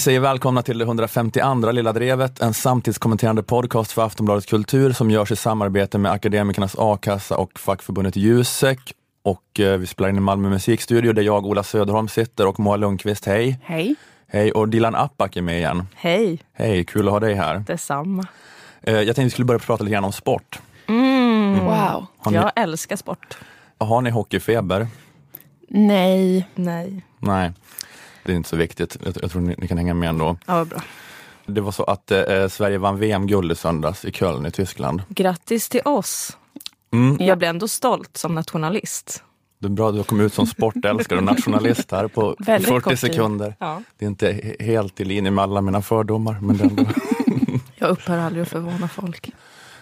Vi säger välkomna till det 152 Lilla Drevet, en samtidskommenterande podcast för Aftonbladet Kultur som görs i samarbete med Akademikernas A-kassa och fackförbundet Jusek. Och eh, vi spelar in i Malmö musikstudio där jag, Ola Söderholm, sitter och Moa Lundqvist, hej. Hej. Hej, och Dilan Apak är med igen. Hej, Hej, kul att ha dig här. detsamma. Eh, jag tänkte vi skulle börja prata lite grann om sport. Wow. Har ni, Jag älskar sport. har ni hockeyfeber? Nej. Nej. Nej, det är inte så viktigt. Jag, jag tror ni, ni kan hänga med ändå. Ja, bra. Det var så att eh, Sverige vann VM-guld i söndags i Köln i Tyskland. Grattis till oss. Mm. Jag blir ändå stolt som nationalist. Det är bra att du har kommit ut som sportälskare och nationalist här på Väldigt 40 kort tid. sekunder. Ja. Det är inte he- helt i linje med alla mina fördomar. Men det, ändå... Jag upphör aldrig att förvåna folk.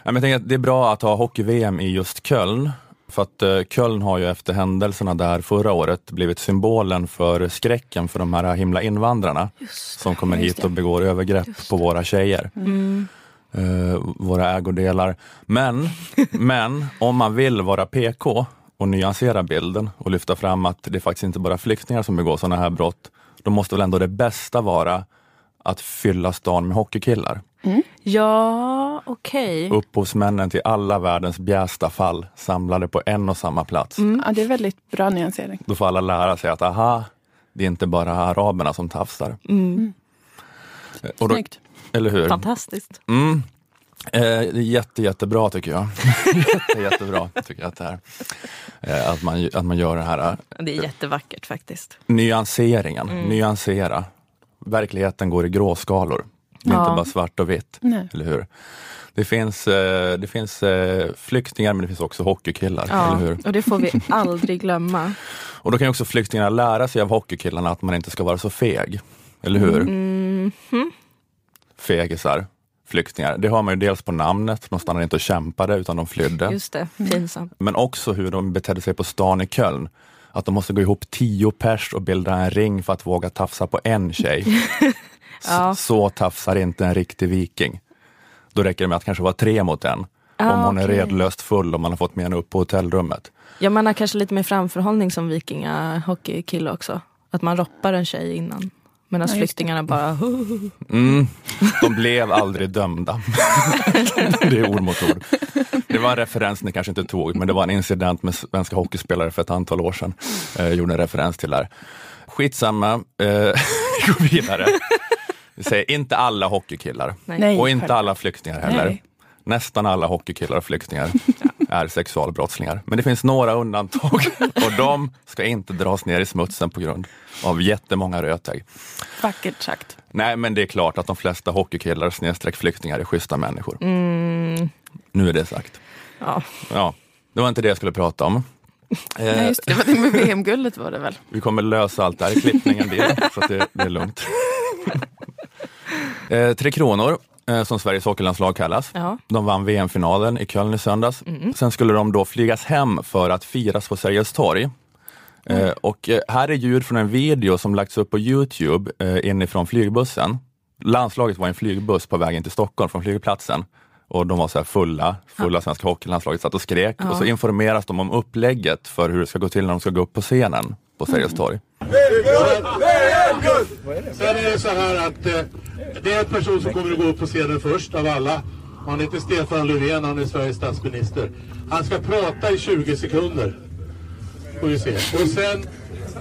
Men jag tänker att det är bra att ha hockey-VM i just Köln. För att eh, Köln har ju efter händelserna där förra året blivit symbolen för skräcken för de här himla invandrarna som kommer hit och begår övergrepp på våra tjejer. Eh, våra ägodelar. Men, men om man vill vara PK och nyansera bilden och lyfta fram att det faktiskt inte bara är flyktingar som begår sådana här brott, då måste väl ändå det bästa vara att fylla stan med hockeykillar. Ja, okej. Upphovsmännen till alla världens bjästa fall samlade på en och samma plats. Ja, det är väldigt bra nyansering. Då får alla lära sig att aha, det är inte bara araberna som tafsar. Mm. Eh, Och då, Snyggt. eller hur? Fantastiskt. Mm. Eh, det är jätte, jättebra tycker jag. jätte, jättebra tycker jag att det är. Eh, att, man, att man gör det här eh, Det är jättevackert faktiskt. nyanseringen, Mm. nyansera. Verkligheten går i gråskalor. Det är Ja. inte bara svart och vitt, Nej. eller hur? Det finns, eh, det finns eh, flyktingar men det finns också hockeykillar, Ja, eller hur? och det får vi aldrig glömma. Och då kan också flyktingarna lära sig av hockeykillarna att man inte ska vara så feg, eller hur? Mm. Fegisar, flyktingar. Det har man ju dels på namnet, de stannade inte och kämpade utan de flydde. Just det, pinsamt. Men också hur de betedde sig på stan i Köln. Att de måste gå ihop tio pers och bilda en ring för att våga tafsa på en tjej. Ja. Så tafsar inte en riktig viking. Då räcker det med att kanske vara tre mot en. Ah, om hon är okej. redlöst full och man har fått med henne upp på hotellrummet. Ja, man har kanske lite mer framförhållning som vikingahockeykille också. Att man roppar en tjej innan. Medan Ja, flyktingarna bara... Mm, de blev aldrig dömda. det är ord mot ord. Det var en referens ni kanske inte tog, men det var en incident med svenska hockeyspelare för ett antal år sedan. Eh, gjorde en referens till där. Skitsamma, eh, vi går vidare. Säger inte alla hockeykillar Nej. Och inte alla flyktingar heller. Nej. Nästan alla hockeykillar och flyktingar är sexualbrottslingar. Men det finns några undantag och de ska inte dras ner i smutsen på grund av jättemånga rötägg. Vackert sagt. Nej, men det är klart att de flesta hockeykillar snedstreck flyktingar är schyssta människor. Mm, Nu är det sagt. ja. Ja, det var inte det jag skulle prata om. Nej, Eh, just det, det var det med VM-guldet var det väl? vi kommer lösa allt det här i klippningen, så det, det är lugnt. Eh, Tre Kronor, eh, som Sveriges hockeylandslag kallas. Ja. De vann VM-finalen i Köln i söndags. Sen skulle de då flygas hem för att firas på Sergels torg. Eh, och eh, här är ljud från en video som lagts upp på Youtube eh, inifrån flygbussen. Landslaget var i en flygbuss på vägen till Stockholm från flygplatsen. Och de var så här fulla, fulla svenska hockeylandslaget satt och skrek. Och så informeras de om upplägget för hur det ska gå till när de ska gå upp på scenen på Sergels torg. Sen är det så här att eh, det är en person som kommer att gå upp på scenen först av alla. Han heter Stefan Löfven, han är Sveriges statsminister. Han ska prata i 20 sekunder. Får vi se. Och sen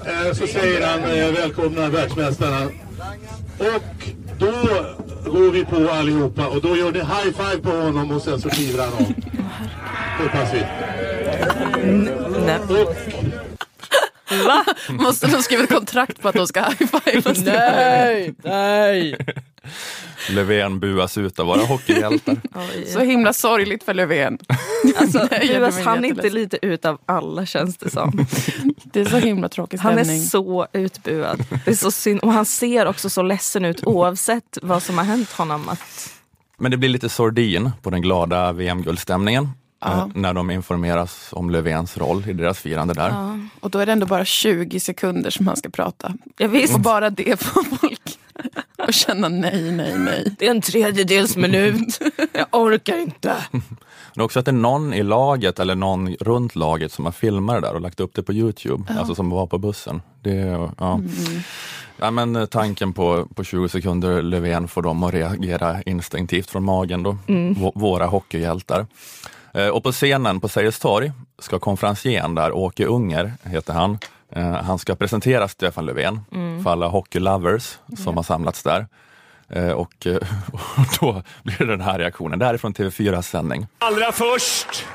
eh, så säger han eh, välkomna världsmästarna. Och då går vi på allihopa och då gör ni high five på honom och sen så kliver han av. Hoppas vi. Nej. Och Va? Måste de skriva ett kontrakt på att de ska high-fivas? Nej, nej. Löfven buas ut av våra hockeyhjältar. Så himla sorgligt för Löfven. Alltså, buas han inte lite ut av alla känns det som. Det är så himla tråkig Han stämning. är så utbuad. Det är så synd. Och han ser också så ledsen ut oavsett vad som har hänt honom. Att, Men det blir lite sordin på den glada VM-guldstämningen. Ja. eh, När de informeras om Löfvens roll i deras firande där. Och då är det ändå bara 20 sekunder som han ska prata. ja, visst, Och bara det får folk att känna nej, nej, nej. det är en tredjedels minut. Jag orkar inte. Men också att det är någon i laget eller någon runt laget som har filmat det där och lagt upp det på Youtube, alltså som var på bussen. Det, ja. Ja, men eh, tanken på, på 20 sekunder Löfven får dem att reagera instinktivt från magen då, Vå- våra hockeyhjältar. Eh, Och på scenen på Sergels torg ska konferencieren där, Åke Unger heter han, eh, han ska presentera Stefan Löfven för alla hockeylovers som har samlats där. Eh, Och, och då blir det den här reaktionen. Det här är från TV4 sändning. Allra först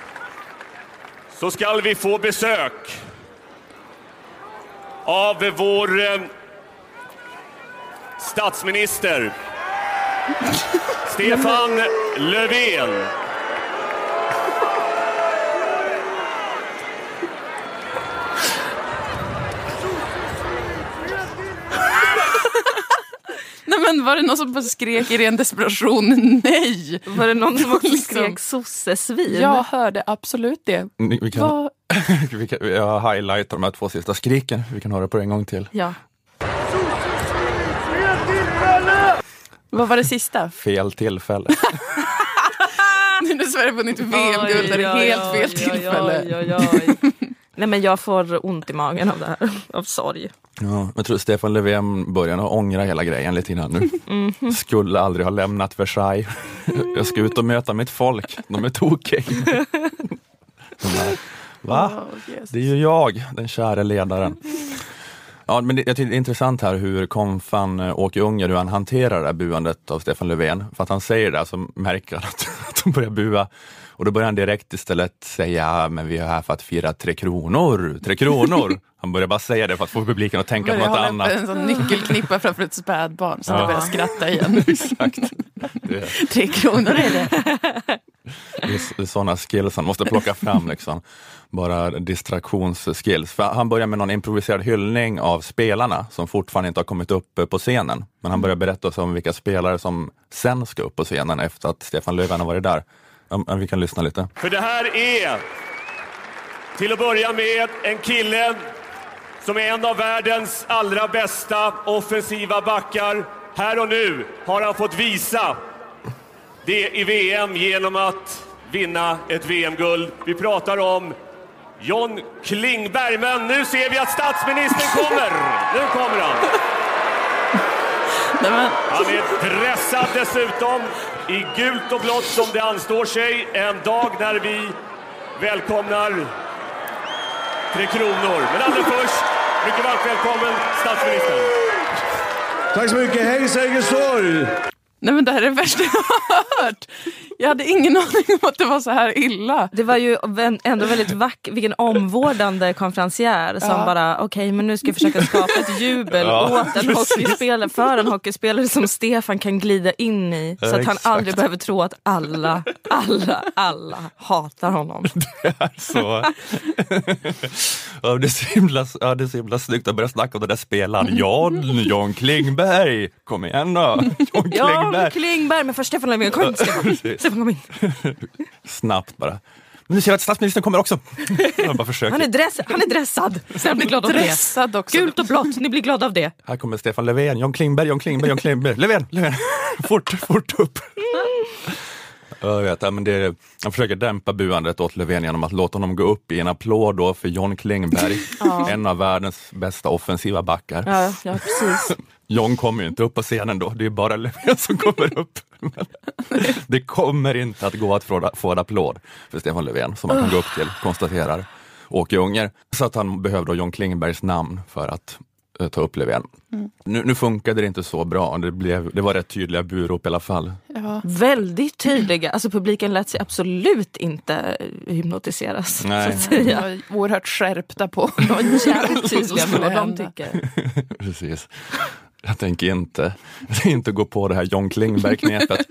så ska vi få besök av vår eh, statsminister Stefan Löfven. Nej, men var det någon som bara skrek i ren desperation nej? Var det någon som också Liksom. skrek sossesvin? Jag hörde absolut det. Ni- Vi kan, vi kan, jag highlightar de här två sista skriken, vi kan höra på en gång till. Ja. Vad var det sista? Fel tillfälle. Nu när Sverige vunnit VM-guld är det helt fel tillfälle. Oj, oj, oj. Nej men jag får ont i magen av det här, av sorg. Ja, jag tror Stefan Löfven börjar ångra hela grejen lite grann nu. Mhm. Skulle aldrig ha lämnat Versailles. Jag ska ut och möta mitt folk, de är tokiga. Va? Oh, yes. Det är ju jag, den käre ledaren. Ja, men det, jag tycker det är intressant här hur konfan eh, Åke Unger, hur han hanterar det här buandet av Stefan Löfven. För att han säger det, så märker han att, de börjar bua. Och då börjar han direkt istället säga, men vi är här för att fira Tre Kronor, Tre Kronor. Han börjar bara säga det för att få publiken att tänka på något hålla annat. en sån nyckelknippa framför ett spädbarn så Ja. börjar skratta igen. Exakt. Tre kronor är det. det är, sådana skills han måste plocka fram. Liksom. Bara distraktionsskills. För han börjar med någon improviserad hyllning av spelarna som fortfarande inte har kommit upp eh, på scenen. Men han börjar berätta om vilka spelare som sen ska upp på scenen efter att Stefan Löfven har varit där. Vi kan lyssna lite. För det här är till att börja med en kille som är en av världens allra bästa offensiva backar. Här och nu har han fått visa det i VM genom att vinna ett VM-guld. Vi pratar om John Klingberg, men nu ser vi att statsministern kommer. Nu kommer han. Han är dressad dessutom i gult och blått som det anstår sig en dag när vi välkomnar Tre Kronor. Men allra först, mycket varmt välkommen statsministern. Tack så mycket. Hej Sergels torg! Nej men det här är det värsta jag har hört. Jag hade ingen aning om att det var så här illa. Det var ju ändå väldigt vacker, vilken omvårdande konferencier som Ja. bara, okej men nu ska jag försöka skapa ett jubel Ja, åt en hockeyspelare, för en hockeyspelare som Stefan kan glida in i. Så Ja, att han exakt. aldrig behöver tro att alla, alla, alla hatar honom. Så. ja, det, är så himla, ja, det är så himla snyggt att börja snacka om den där spelaren. John, John Klingberg. Kom igen då. John Ja, Klingberg. Klingberg, men först Stefan Löfven, kom Stefan. Stefan kom in. Snabbt bara. Men nu ser jag att statsministern kommer också. Jag bara försöker. Han är, dress, han är dressad. Jag blir glad av det. Också. Gult och blått, ni blir glada av det. Här kommer Stefan Löfven, John Klingberg, John Klingberg, John Klingberg. Löfven, Löfven. Fort, fort upp. Ja, Jag vet, ja, men det, jag försöker dämpa buandet åt Löfven genom att låta honom gå upp i en applåd då för John Klingberg, en av världens bästa offensiva backar. Ja, ja precis. John kommer ju inte upp på scenen då, det är bara Löfven som kommer upp. Men det kommer inte att gå att få, en applåd för Stefan Löfven, som man kan gå upp till, konstaterar Åke Unger. Så att han behövde John Klingbergs namn för att ta upp Löfven. Nu, nu funkade det inte så bra, det, blev, det var rätt tydliga burop i alla fall. Ja. Väldigt tydliga. Alltså publiken lät sig absolut inte hypnotiseras. Nej. Så att säga. Jag var oerhört skärpta på. De jävligt tydliga med vad de tycker. Precis. Jag tänker inte, jag tänker inte gå på det här John Klingberg-knepet.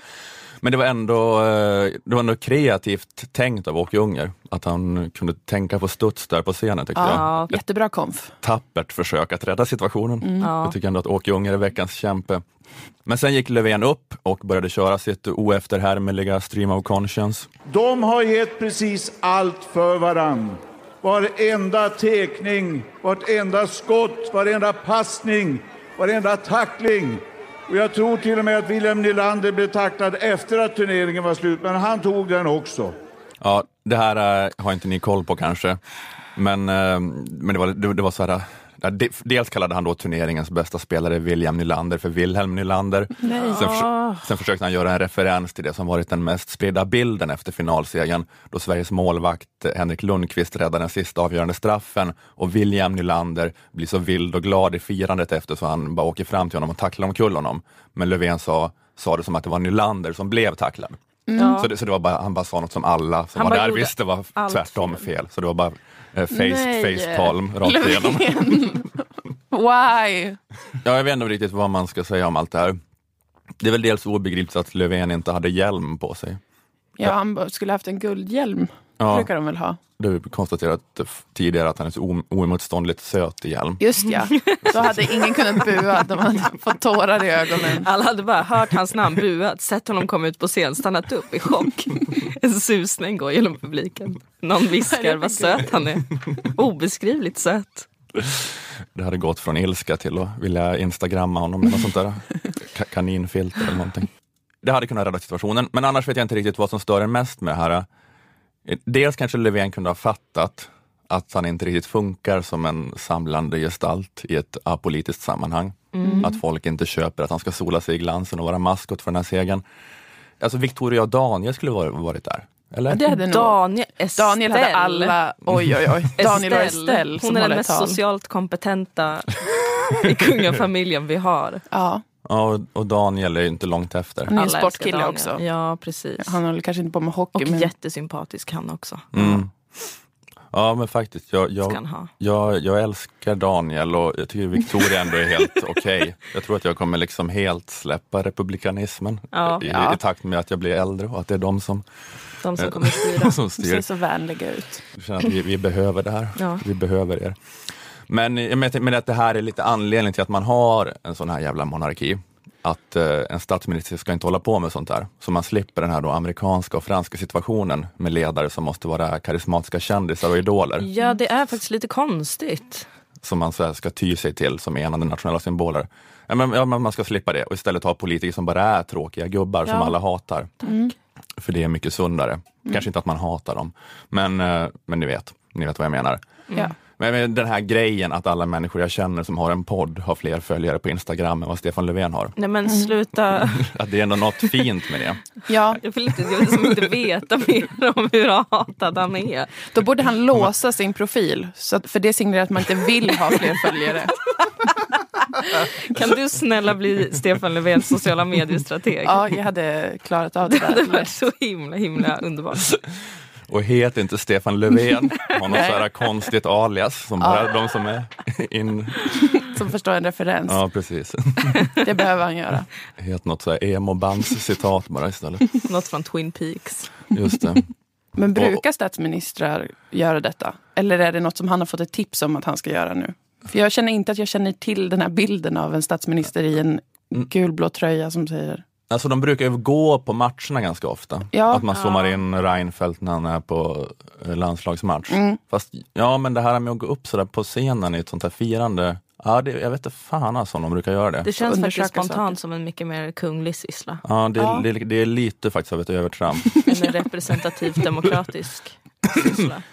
Men det var, ändå, eh, det var ändå kreativt tänkt av Åke Unger, att han kunde tänka på studs där på scenen tyckte jag. Ja, Jättebra konf. tappert försök att rädda situationen. Ja. Jag tycker ändå att Åke Unger är veckans kämpe. Men sen gick Löfven upp och började köra sitt oefterhärmliga stream of conscience. De har gett precis allt för varann. Varenda tekning, vartenda skott, varenda passning, varenda tackling. Och jag tror till och med att William Nylander blev tacklad efter att turneringen var slut, men han tog den också. Ja, det här eh, har inte ni koll på kanske, men, eh, men det, var, det, det var så här, eh, dels kallade han då turneringens bästa spelare William Nylander för Wilhelm Nylander. Sen, försö- sen försökte han göra en referens till det som varit den mest spridda bilden efter finalsegern, då Sveriges målvakt eh, Henrik Lundqvist räddade den sista avgörande straffen och William Nylander blir så vild och glad i firandet efter så han bara åker fram till honom och tacklar omkull honom. Men Löfven sa, sa det som att det var Nylander som blev tacklad. Ja. Så, det, så det var bara, han bara sa något som alla som Han var där gjorde visste var tvärtom fel. fel. Så det var bara eh, face, facepalm rakt igenom. Why? Ja, jag vet inte riktigt vad man ska säga om allt det här. Det är väl dels obegripligt att Löfven inte hade hjälm på sig. Ja, han skulle haft en guldhjälm. Ja. brukar de väl ha. Det har vi konstaterat tidigare att han är så oemotståndligt söt i hjälm. Just ja. Då hade ingen kunnat bua. De hade fått tårar i ögonen. Alla hade bara hört hans namn, buat, sett honom komma ut på scen, stannat upp i chock. En susning går genom publiken. Någon viskar vad söt han är. Obeskrivligt söt. Det hade gått från ilska till att vilja instagramma honom med något sånt där ka- kaninfilter eller någonting. Det hade kunnat rädda situationen, men annars vet jag inte riktigt vad som stör en mest med det här. Dels kanske Löfven kunde ha fattat att han inte riktigt funkar som en samlande gestalt i ett apolitiskt sammanhang. Att folk inte köper att han ska sola sig i glansen och vara maskot för den här segern. Alltså Victoria och Daniel skulle ha varit där. Eller? Det hade Daniel, Estelle. Daniel hade alla... Oj, oj, oj. Daniel och Estelle Hon är den mest tal. socialt kompetenta i kungafamiljen vi har. Ja, Ja, och- Daniel är ju inte långt efter. han är en Alla sportkille också. Ja, precis. Han håller kanske inte på med hockey. Och men... jättesympatisk han också. Mm. Ja men faktiskt, jag, jag, jag, jag älskar Daniel och jag tycker Victoria ändå är helt okej. Jag tror att jag kommer liksom helt släppa republikanismen Ja. i, Ja. i takt med att jag blir äldre och att det är de som, De som eh, kommer styra. som De styr. ser så vänliga ut. Jag känner att vi, vi behöver det här. Ja. Vi behöver er. Men menar men att det här är lite anledningen till att man har en sån här jävla monarki. Att eh, en statsminister ska inte hålla på med sånt där. Så man slipper den här då amerikanska och franska situationen med ledare som måste vara karismatiska kändisar och idoler. Ja, det är faktiskt lite konstigt. som man så ska ty sig till som enande nationella symboler. Ja, men, ja, man ska slippa det och istället ha politiker som bara är tråkiga gubbar som Ja. alla hatar. För det är mycket sundare. Kanske inte att man hatar dem, men, eh, men ni vet, ni vet vad jag menar. Ja. Men den här grejen att alla människor jag känner som har en podd har fler följare på Instagram än vad Stefan Löfven har. Nej men sluta. Att det är ändå något fint med det. ja, Jag vill, inte, jag vill liksom inte veta mer om hur hatad han är. då borde han låsa sin profil. Så att, för det signalerar att man inte vill ha fler följare. Kan du snälla bli Stefan Löfvens sociala mediestrateg? Ja, jag hade klarat av det Det hade varit så himla himla underbart. Och heter inte Stefan Löfven, har något så här konstigt alias som bara de som är in... Som förstår en referens. Ja, precis. Det behöver han göra. Het något så här emo-bands-citat bara istället. Något från Twin Peaks. Just det. Men brukar statsministrar göra detta? Eller är det något som han har fått ett tips om att han ska göra nu? För jag känner inte att jag känner till den här bilden av en statsminister i en gulblå tröja som säger Alltså de brukar ju gå på matcherna ganska ofta. Ja. Att man zoomar in Reinfeldt när han är på eh, landslagsmatch. Mm. Fast ja, men det här med att gå upp sådär på scenen i ett sånt här firande. Ja, det, jag vet inte fan alltså om de brukar göra det. Det känns Undersöka faktiskt spontant saker. som en mycket mer kunglig syssla. Ja, det, Ja. Det, det är lite faktiskt av ett övertramp. En representativt demokratisk syssla.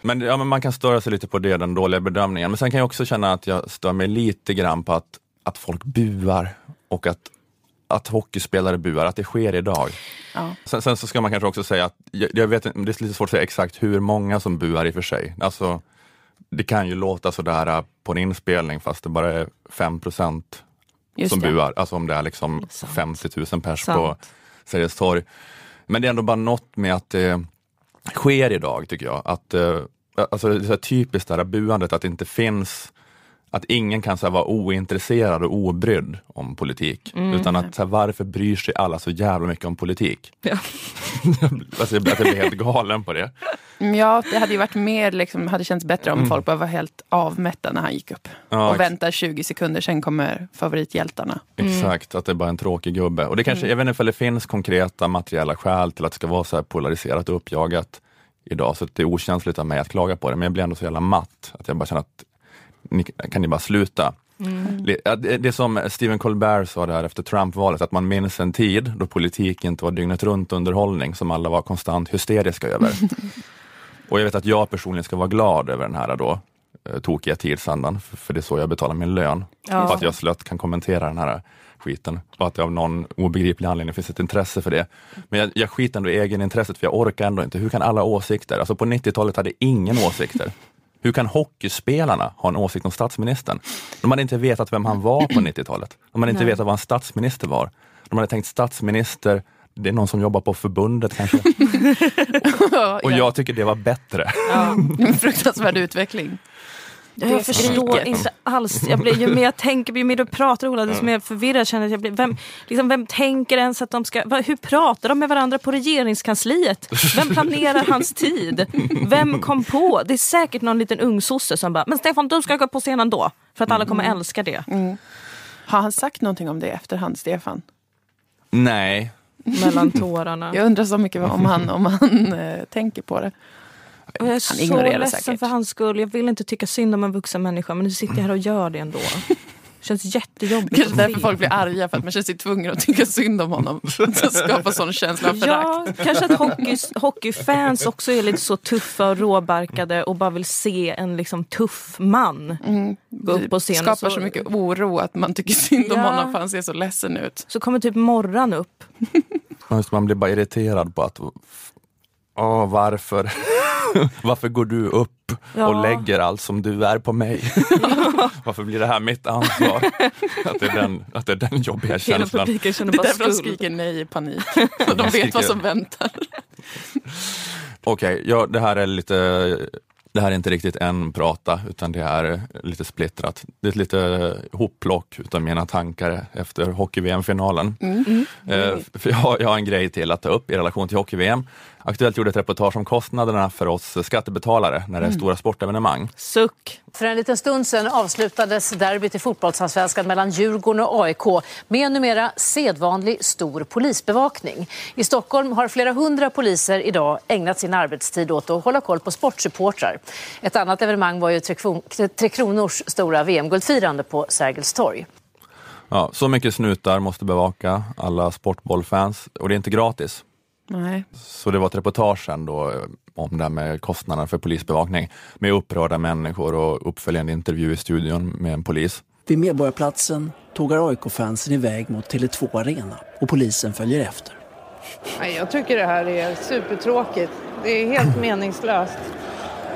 Men, ja, men man kan störa sig lite på det, den dåliga bedömningen. Men sen kan jag också känna att jag stör mig lite grann på att, att folk buar och att, att hockeyspelare buar, att det sker idag. Ja. Sen, sen så ska man kanske också säga att, jag, jag vet, det är lite svårt att säga exakt hur många som buar i och för sig. Alltså, det kan ju låta sådär äh, på en inspelning fast det bara är 5 procent som det. buar. Alltså om det är liksom Sant. 50 000 pers på Sant. Sergels torg. Men det är ändå bara något med att det sker idag tycker jag. Att, eh, alltså det är så typiskt det här buandet att det inte finns att ingen kan så här, vara ointresserad och obrydd om politik. Utan att så här, varför bryr sig alla så jävla mycket om politik? Ja. alltså, jag, jag blir helt galen på det. Mm, Ja, det hade ju varit mer, liksom, hade känts bättre om folk bara var helt avmätta när han gick upp. Ja, och väntar 20 sekunder, sen kommer favorithjältarna. Exakt, att det är bara en tråkig gubbe. Och det kanske, Jag vet inte om det finns konkreta materiella skäl till att det ska vara så här polariserat och uppjagat idag, så det är okänsligt av mig att klaga på det. Men jag blir ändå så jävla matt, att jag bara känner att ni, kan ni bara sluta? Det, ja, det, det som Stephen Colbert sa där efter Trump-valet, att man minns en tid då politik inte var dygnet runt underhållning som alla var konstant hysteriska över. Och jag vet att jag personligen ska vara glad över den här då, eh, tokiga tidsandan, för, det är så jag betalar min lön. Ja. För att jag slött kan kommentera den här skiten och att det av någon obegriplig anledning finns ett intresse för det. Men jag, jag skiter ändå i egenintresset för jag orkar ändå inte. Hur kan alla åsikter? Alltså på 90-talet hade ingen åsikter. Hur kan hockeyspelarna ha en åsikt om statsministern? De hade inte vetat vem han var på 90-talet. De hade inte vetat vad en statsminister var. De hade tänkt statsminister, det är någon som jobbar på förbundet kanske. Och jag tycker det var bättre. En fruktansvärd utveckling. Jag förstår inte alls. Jag blir, ju mer jag tänker, ju mer du pratar Ola, desto mer förvirrad känner jag att jag blir. Vem, liksom, vem tänker ens att de ska... va- Hur pratar de med varandra på regeringskansliet? Vem planerar hans tid? Vem kom på? Det är säkert någon liten ung sosse som bara, men Stefan du ska gå på scenen då. För att alla kommer älska det. Har han sagt någonting om det i efterhand, Stefan? Nej, Mellan tårarna. Jag undrar så mycket om han, om han eh, tänker på det. Jag är så ignorerar ledsen säkert. för hans skull. Jag vill inte tycka synd om en vuxen människa men nu sitter jag här och gör det ändå. känns jättejobbigt. Kanske att därför folk blir arga, för att man känner sig tvungen att tycka synd om honom. Så skapar sån känsla av förakt. Ja, kanske att hockey, hockeyfans också är lite så tuffa och råbarkade och bara vill se en liksom tuff man gå upp på Det scenen. skapar så mycket oro att man tycker synd om Ja. honom för han ser så ledsen ut. Så kommer typ Morran upp. Man blir bara irriterad på att Åh, varför? varför går du upp Ja. och lägger allt som du är på mig? varför blir det här mitt ansvar? att, det är den, att det är den jobbiga Hela känslan. publiken känner Det är bara därför de skriker nej i panik. Så de vet vad som väntar. Okej, ja, det här är lite det här är inte riktigt en prata utan det är lite splittrat. Det är ett lite hopplock utav mina tankar efter hockey-VM-finalen. Eh, för jag, har- jag har en grej till att ta upp i relation till hockey-VM. Aktuellt gjorde ett reportage om kostnaderna för oss skattebetalare när det är stora sportevenemang. Suck. För en liten stund sedan avslutades derbyt i fotbollsallsvenskan mellan Djurgården och AIK med en numera sedvanlig stor polisbevakning. I Stockholm har flera hundra poliser idag ägnat sin arbetstid åt att hålla koll på sportsupportrar. Ett annat evenemang var ju Tre, Kron- Tre Kronors stora VM-guldfirande på Sergels torg. Ja, så mycket snutar måste bevaka alla sportbollfans och det är inte gratis. Nej. Så det var ett reportage sen då om det här med kostnaderna för polisbevakning med upprörda människor och uppföljande intervju i studion med en polis. Vid Medborgarplatsen tågar AIK-fansen iväg mot Tele2 Arena och polisen följer efter. Nej, jag tycker det här är supertråkigt. Det är helt meningslöst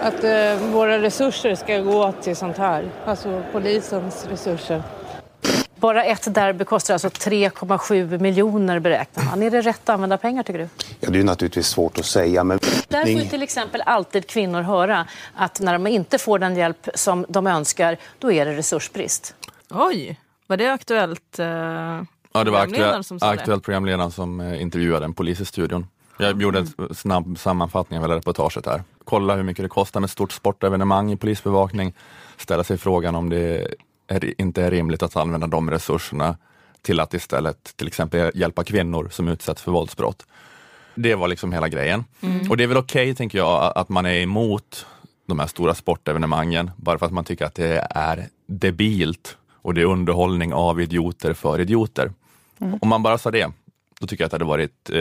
att eh, våra resurser ska gå till sånt här. Alltså polisens resurser. Bara ett derby kostar alltså 3,7 miljoner beräknar man. Är det rätt använda pengar tycker du? Ja, det är naturligtvis svårt att säga, men Där får ju till exempel alltid kvinnor höra att när de inte får den hjälp som de önskar, då är det resursbrist. Oj, var det aktuellt? Eh, Ja, det var aktuell, aktuellt programledaren som eh, intervjuade en polis i studion. Jag gjorde en snabb sammanfattning av hela reportaget här. Kolla hur mycket det kostar med ett stort sportevenemang i polisbevakning. Ställa sig frågan om det är, inte är rimligt att använda de resurserna till att istället till exempel hjälpa kvinnor som utsätts för våldsbrott. Det var liksom hela grejen. Och det är väl okej, tänker jag, att man är emot de här stora sportevenemangen bara för att man tycker att det är debilt och det är underhållning av idioter för idioter. Om man bara sa det, då tycker jag att det hade varit eh,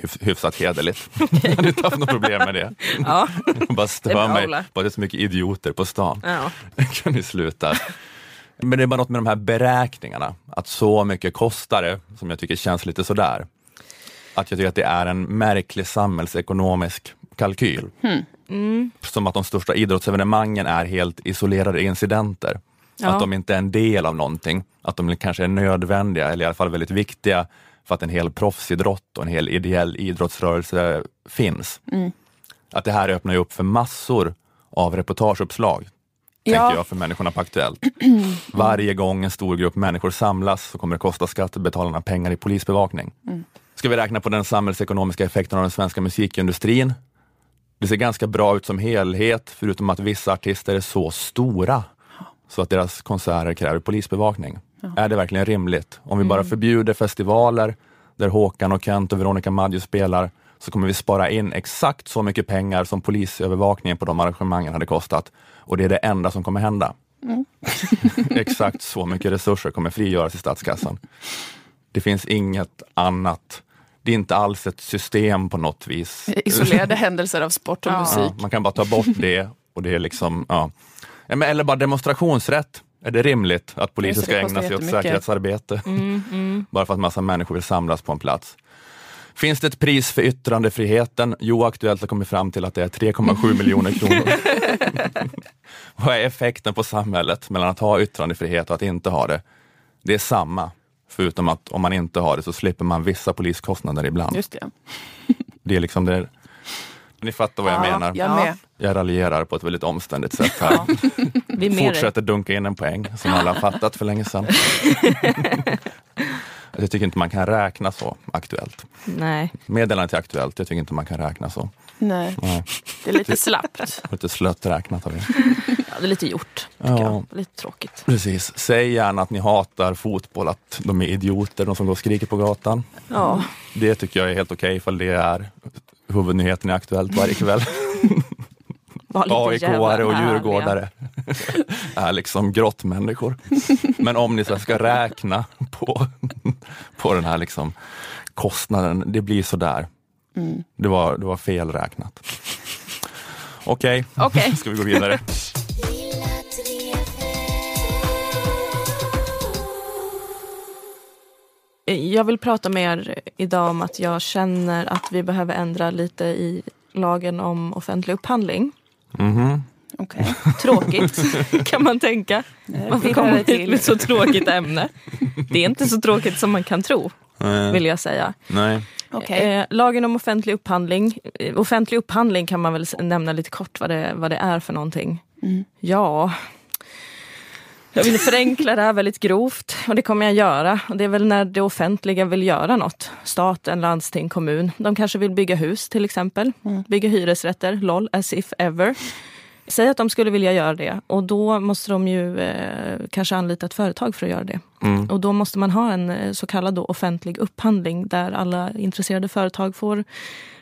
hyf- hyfsat hederligt. Jag hade inte haft något problem med det. Ja. Bara Det stör bra, mig på att det är så mycket idioter på stan. Ja. kan ni sluta? Men det är bara något med de här beräkningarna, att så mycket kostar det, som jag tycker känns lite sådär. Att jag tycker att det är en märklig samhällsekonomisk kalkyl. Som att de största idrottsevenemangen är helt isolerade incidenter. Ja. Att de inte är en del av någonting, att de kanske är nödvändiga eller i alla fall väldigt viktiga för att en hel proffsidrott och en hel ideell idrottsrörelse finns. Att det här öppnar ju upp för massor av reportageuppslag, Ja. tänker jag, för människorna på Aktuellt. Varje gång en stor grupp människor samlas så kommer det kosta skattebetalarna pengar i polisbevakning. Ska vi räkna på den samhällsekonomiska effekten av den svenska musikindustrin? Det ser ganska bra ut som helhet, förutom att vissa artister är så stora så att deras konserter kräver polisbevakning. Är det verkligen rimligt? Om vi bara förbjuder festivaler där Håkan och Kent och Veronica Maggio spelar så kommer vi spara in exakt så mycket pengar som polisövervakningen på de arrangemangen hade kostat. Och det är det enda som kommer hända. Exakt så mycket resurser kommer frigöras i statskassan. Det finns inget annat. Det är inte alls ett system på något vis. Isolerade händelser av sport och Ja. musik. Ja, man kan bara ta bort det och det är liksom, ja. Eller bara demonstrationsrätt. Är det rimligt att polisen ska ägna sig åt säkerhetsarbete? Mm, Bara för att massa människor vill samlas på en plats. Finns det ett pris för yttrandefriheten? Jo, Aktuellt har kommit fram till att det är 3,7 miljoner kronor. Vad är effekten på samhället mellan att ha yttrandefrihet och att inte ha det? Det är samma, förutom att om man inte har det så slipper man vissa poliskostnader ibland. Just det. Det är liksom det. Ni fattar vad jag Ja, menar. Jag med. Jag raljerar på ett väldigt omständigt sätt här. Dig. Fortsätter dunka in en poäng som alla har fattat för länge sedan. jag tycker inte man kan räkna så aktuellt. Nej. Meddelande till Aktuellt, jag tycker inte man kan räkna så. Nej, Nej, det är lite slappt. lite slött räknat av er. Ja, det är lite gjort. Ja. jag. Lite tråkigt. Precis. Säg gärna att ni hatar fotboll, att de är idioter, de som går och skriker på gatan. Ja. Det tycker jag är helt okej ifall det är huvudnyheten i Aktuellt varje kväll. AIK-are och djurgårdare är liksom grottmänniskor. Men om ni så ska räkna på, på den här liksom kostnaden, det blir sådär. Mm. Det, var, det var fel räknat. Okej, Okej. ska vi gå vidare? Jag vill prata med er idag om att jag känner att vi behöver ändra lite i lagen om offentlig upphandling. Mhm. Okej. Tråkigt kan man tänka. Varför pirrar kommer det vi till? till med så tråkigt ämne? Det är inte så tråkigt som man kan tro, vill jag säga. Nej. Okej. Eh, lagen om offentlig upphandling. Eh, offentlig upphandling kan man väl nämna lite kort vad det, vad det är för någonting. Mm. Ja, jag vill förenkla det här väldigt grovt och det kommer jag göra. Och det är väl när det offentliga vill göra något. Staten, landsting, kommun. De kanske vill bygga hus till exempel. Bygga hyresrätter, LOL, as if ever. Säg att de skulle vilja göra det och då måste de ju eh, kanske anlita ett företag för att göra det. Mm. Och då måste man ha en eh, så kallad då offentlig upphandling där alla intresserade företag får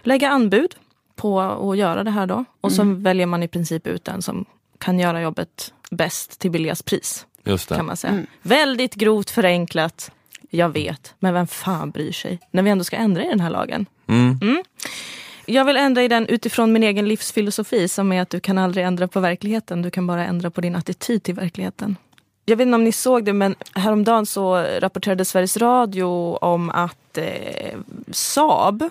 lägga anbud på att göra det här då. Och så väljer man i princip ut den som kan göra jobbet bäst till billigast pris. Just det. Kan man säga. Väldigt grovt förenklat. Jag vet, men vem fan bryr sig? När vi ändå ska ändra i den här lagen. Mm. Jag vill ändra i den utifrån min egen livsfilosofi som är att du kan aldrig ändra på verkligheten. Du kan bara ändra på din attityd till verkligheten. Jag vet inte om ni såg det men häromdagen så rapporterade Sveriges Radio om att eh, Saab,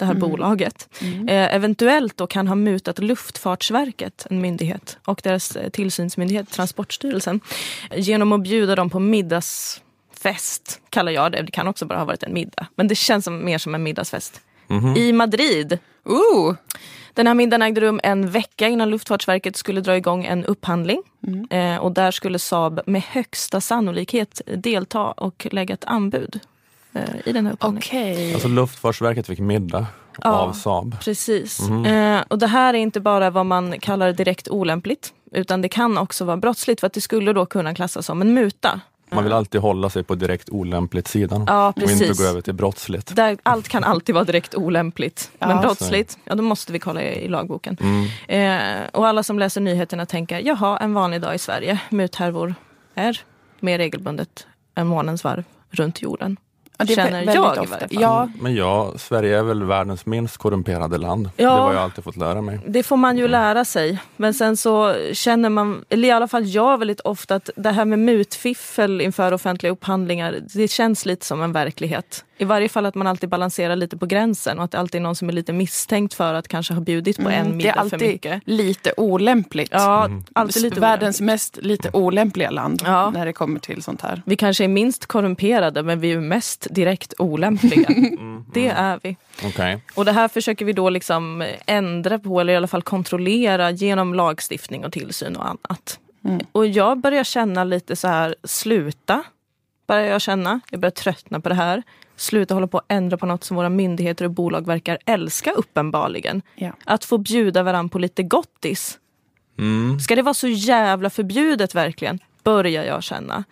det här bolaget, eh, eventuellt då kan ha mutat Luftfartsverket, en myndighet, och deras eh, tillsynsmyndighet Transportstyrelsen genom att bjuda dem på middagsfest, kallar jag det. Det kan också bara ha varit en middag. Men det känns som, mer som en middagsfest. I Madrid. Ooh. Den här middagen ägde rum en vecka innan Luftfartsverket skulle dra igång en upphandling. Eh, och där skulle Saab med högsta sannolikhet delta och lägga ett anbud i den här upphandlingen. Okej. Alltså Luftfartsverket fick middag Ja. av Saab. Precis. Eh, och det här är inte bara vad man kallar direkt olämpligt. Utan det kan också vara brottsligt för att det skulle då kunna klassas som en muta. Man vill alltid hålla sig på direkt olämpligt sidan Ja, och inte gå över till brottsligt. Där allt kan alltid vara direkt olämpligt. Ja, men brottsligt, ja då måste vi kolla i, lagboken. Eh, och alla som läser nyheterna tänker, jaha, en vanlig dag i Sverige. Muthärvor är mer regelbundet än månens varv runt jorden. Ja, det Känner jag ofta. Ja, Men ja, Sverige är väl världens minst korrumperade land. Ja. Det har jag alltid fått lära mig. Det får man ju lära sig. Men sen så känner man, eller i alla fall jag väldigt ofta, att det här med mutfiffel inför offentliga upphandlingar, det känns lite som en verklighet. I varje fall att man alltid balanserar lite på gränsen och att det alltid är någon som är lite misstänkt för att kanske ha bjudit på en Mm, det är middag för alltid mycket. lite olämpligt. Ja, alltid lite Världens mest lite olämpliga land Ja. när det kommer till sånt här. Vi kanske är minst korrumperade men vi är mest direkt olämpliga. Det är vi. Okej. Och det här försöker vi då liksom ändra på eller i alla fall kontrollera genom lagstiftning och tillsyn och annat. Och jag börjar känna lite så här, sluta. Börjar jag känna. Jag börjar tröttna på det här. Sluta hålla på att ändra på något som våra myndigheter och bolag verkar älska uppenbarligen. Ja. Att få bjuda varandra på lite gottis. Ska det vara så jävla förbjudet verkligen? Börjar jag känna.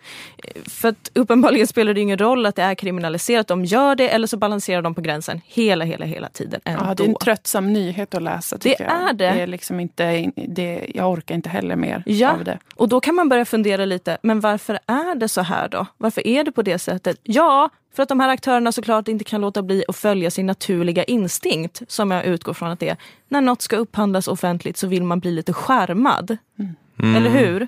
För att uppenbarligen spelar det ingen roll att det är kriminaliserat. De gör det eller så balanserar de på gränsen hela, hela, hela tiden ändå. Ja, det är en tröttsam nyhet att läsa. Det jag. är det. det, är liksom inte, det. Jag orkar inte heller mer ja. av det. Och då kan man börja fundera lite, men varför är det så här då? Varför är det på det sättet? Ja, för att de här aktörerna såklart inte kan låta bli att följa sin naturliga instinkt, som jag utgår från att det är. När något ska upphandlas offentligt så vill man bli lite skärmad. Mm. Eller hur?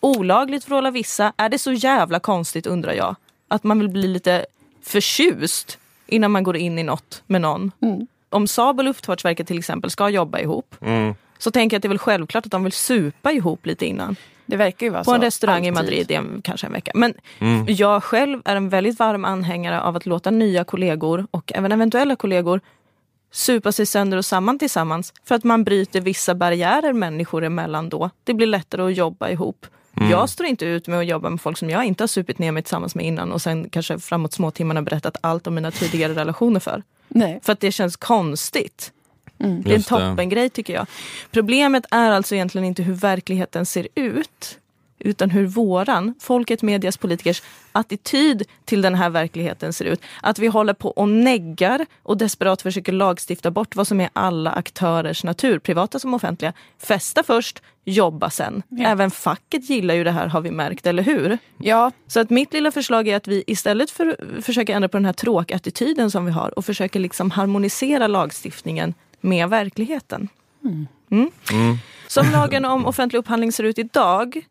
Olagligt för alla vissa. Är det så jävla konstigt undrar jag? Att man vill bli lite förtjust innan man går in i något med någon. Mm. Om Saab och Luftfartsverket till exempel ska jobba ihop mm. så tänker jag att det är väl självklart att de vill supa ihop lite innan. Det verkar ju vara På så. en restaurang Alltid. i Madrid en, kanske en vecka. Men mm. jag själv är en väldigt varm anhängare av att låta nya kollegor och även eventuella kollegor supa sig sönder och samman tillsammans för att man bryter vissa barriärer människor emellan då. Det blir lättare att jobba ihop. Mm. Jag står inte ut med att jobba med folk som jag inte har supit ner mig tillsammans med innan och sen kanske framåt småtimmarna berättat allt om mina tidigare relationer för. Nej. För att det känns konstigt. Mm. Det är en toppengrej tycker jag. Problemet är alltså egentligen inte hur verkligheten ser ut utan hur våran, folket, medias, politikers attityd till den här verkligheten ser ut. Att vi håller på och neggar och desperat försöker lagstifta bort vad som är alla aktörers natur, privata som offentliga. Festa först, jobba sen. Ja. Även facket gillar ju det här har vi märkt, eller hur? Ja. Så att mitt lilla förslag är att vi istället för att försöka ändra på den här tråkattityden som vi har och försöker liksom harmonisera lagstiftningen med verkligheten. Mm. Mm. Mm. Som lagen om offentlig upphandling ser ut idag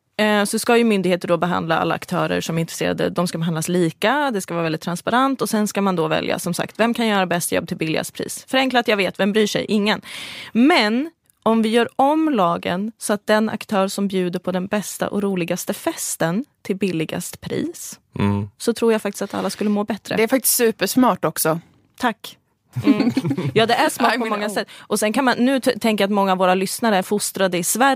så ska ju myndigheter då behandla alla aktörer som är intresserade. De ska behandlas lika, det ska vara väldigt transparent och sen ska man då välja som sagt, vem kan göra bäst jobb till billigast pris? Förenklat, jag vet, vem bryr sig? Ingen. Men om vi gör om lagen så att den aktör som bjuder på den bästa och roligaste festen till billigast pris, mm. så tror jag faktiskt att alla skulle må bättre. Det är faktiskt supersmart också. Tack. Mm. Ja, det är smart på många sätt. Och sen kan man, nu tänker jag att många av våra lyssnare är fostrade i Sverige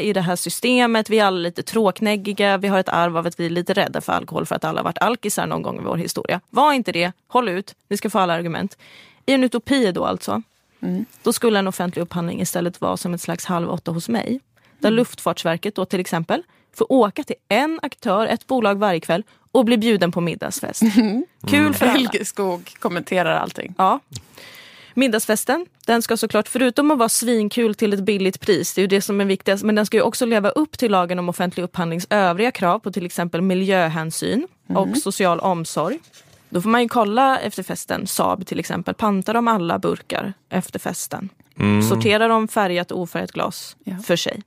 i det här systemet. Vi är alla lite tråknäggiga. Vi har ett arv av att vi är lite rädda för alkohol för att alla har varit alkisar någon gång i vår historia. Var inte det. Håll ut. Ni ska få alla argument. I en utopi då alltså. Mm. Då skulle en offentlig upphandling istället vara som ett slags halv åtta hos mig. Där mm. Luftfartsverket då till exempel får åka till en aktör, ett bolag varje kväll och bli bjuden på middagsfest. Mm. Kul för alla. Helge Skog kommenterar allting. Ja. Middagsfesten, den ska såklart förutom att vara svinkul till ett billigt pris, det är ju det som är viktigast, men den ska ju också leva upp till lagen om offentlig upphandlings övriga krav på till exempel miljöhänsyn och mm. social omsorg. Då får man ju kolla efter festen, Saab till exempel, pantar de alla burkar efter festen? Mm. Sorterar de färgat och ofärgat glas ja. för sig?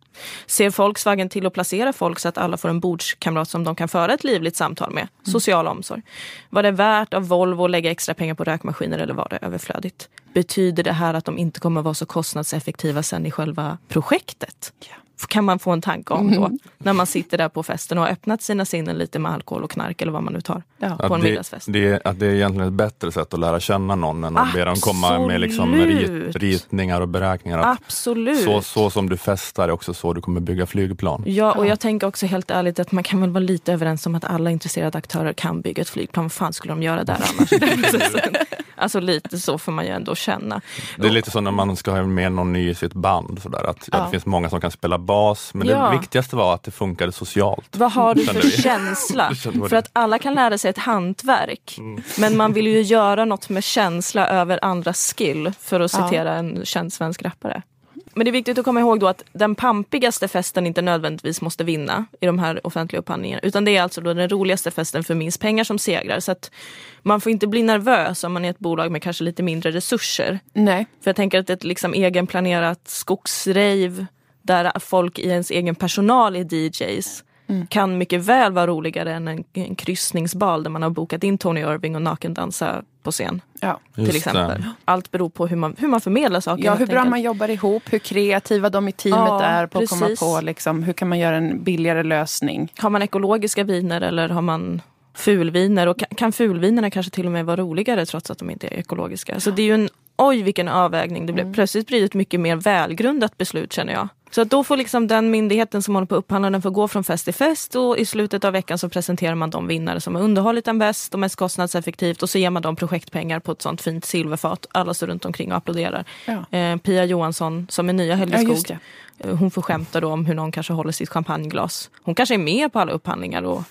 Ser Volkswagen till att placera folk så att alla får en bordskamrat som de kan föra ett livligt samtal med? Mm. Social omsorg. Var det värt av Volvo att lägga extra pengar på rökmaskiner eller var det överflödigt? Betyder det här att de inte kommer vara så kostnadseffektiva sen i själva projektet? Ja kan man få en tanke om då. Mm. När man sitter där på festen och har öppnat sina sinnen lite med alkohol och knark eller vad man nu tar ja. på en det, middagsfest. Det, att det är egentligen ett bättre sätt att lära känna någon än att be dem komma med liksom rit, ritningar och beräkningar. Att Absolut. Så, så som du festar är också så du kommer bygga flygplan. Ja, och jag tänker också helt ärligt att man kan väl vara lite överens om att alla intresserade aktörer kan bygga ett flygplan. Vad fan skulle de göra där annars? alltså lite så får man ju ändå känna. Det är lite så när man ska ha med någon ny i sitt band. Sådär, att, ja. att det finns många som kan spela bas, men ja. det viktigaste var att det funkade socialt. Vad har du för känsla? för att alla kan lära sig ett hantverk, mm. men man vill ju göra något med känsla över andras skill, för att citera ja. en känd svensk rappare. Men det är viktigt att komma ihåg då att den pampigaste festen inte nödvändigtvis måste vinna i de här offentliga upphandlingarna. Utan det är alltså då den roligaste festen för minst pengar som segrar. Så att man får inte bli nervös om man är ett bolag med kanske lite mindre resurser. Nej. För jag tänker att ett liksom egenplanerat skogsrave där folk i ens egen personal är DJs mm. kan mycket väl vara roligare än en, en kryssningsbal där man har bokat in Tony Irving och nakendansa på scen. Ja. Till exempel. Det. Allt beror på hur man, hur man förmedlar saker. Ja, hur bra enkelt. man jobbar ihop, hur kreativa de i teamet ja, är på precis. att komma på liksom, hur kan man göra en billigare lösning. Har man ekologiska viner eller har man fulviner? Och kan, kan fulvinerna kanske till och med vara roligare trots att de inte är ekologiska? Ja. Så det är ju en oj vilken avvägning det blev. Mm. Plötsligt blir det ett mycket mer välgrundat beslut känner jag. Så att då får liksom den myndigheten som håller på att upphandla den få gå från fest till fest och i slutet av veckan så presenterar man de vinnare som har underhållit den bäst och mest kostnadseffektivt och så ger man dem projektpengar på ett sånt fint silverfat. Alla står runt omkring och applåderar. Ja. Eh, Pia Johansson som är nya Hälleskog, ja, eh, hon får skämta då om hur någon kanske håller sitt champagneglas. Hon kanske är med på alla upphandlingar och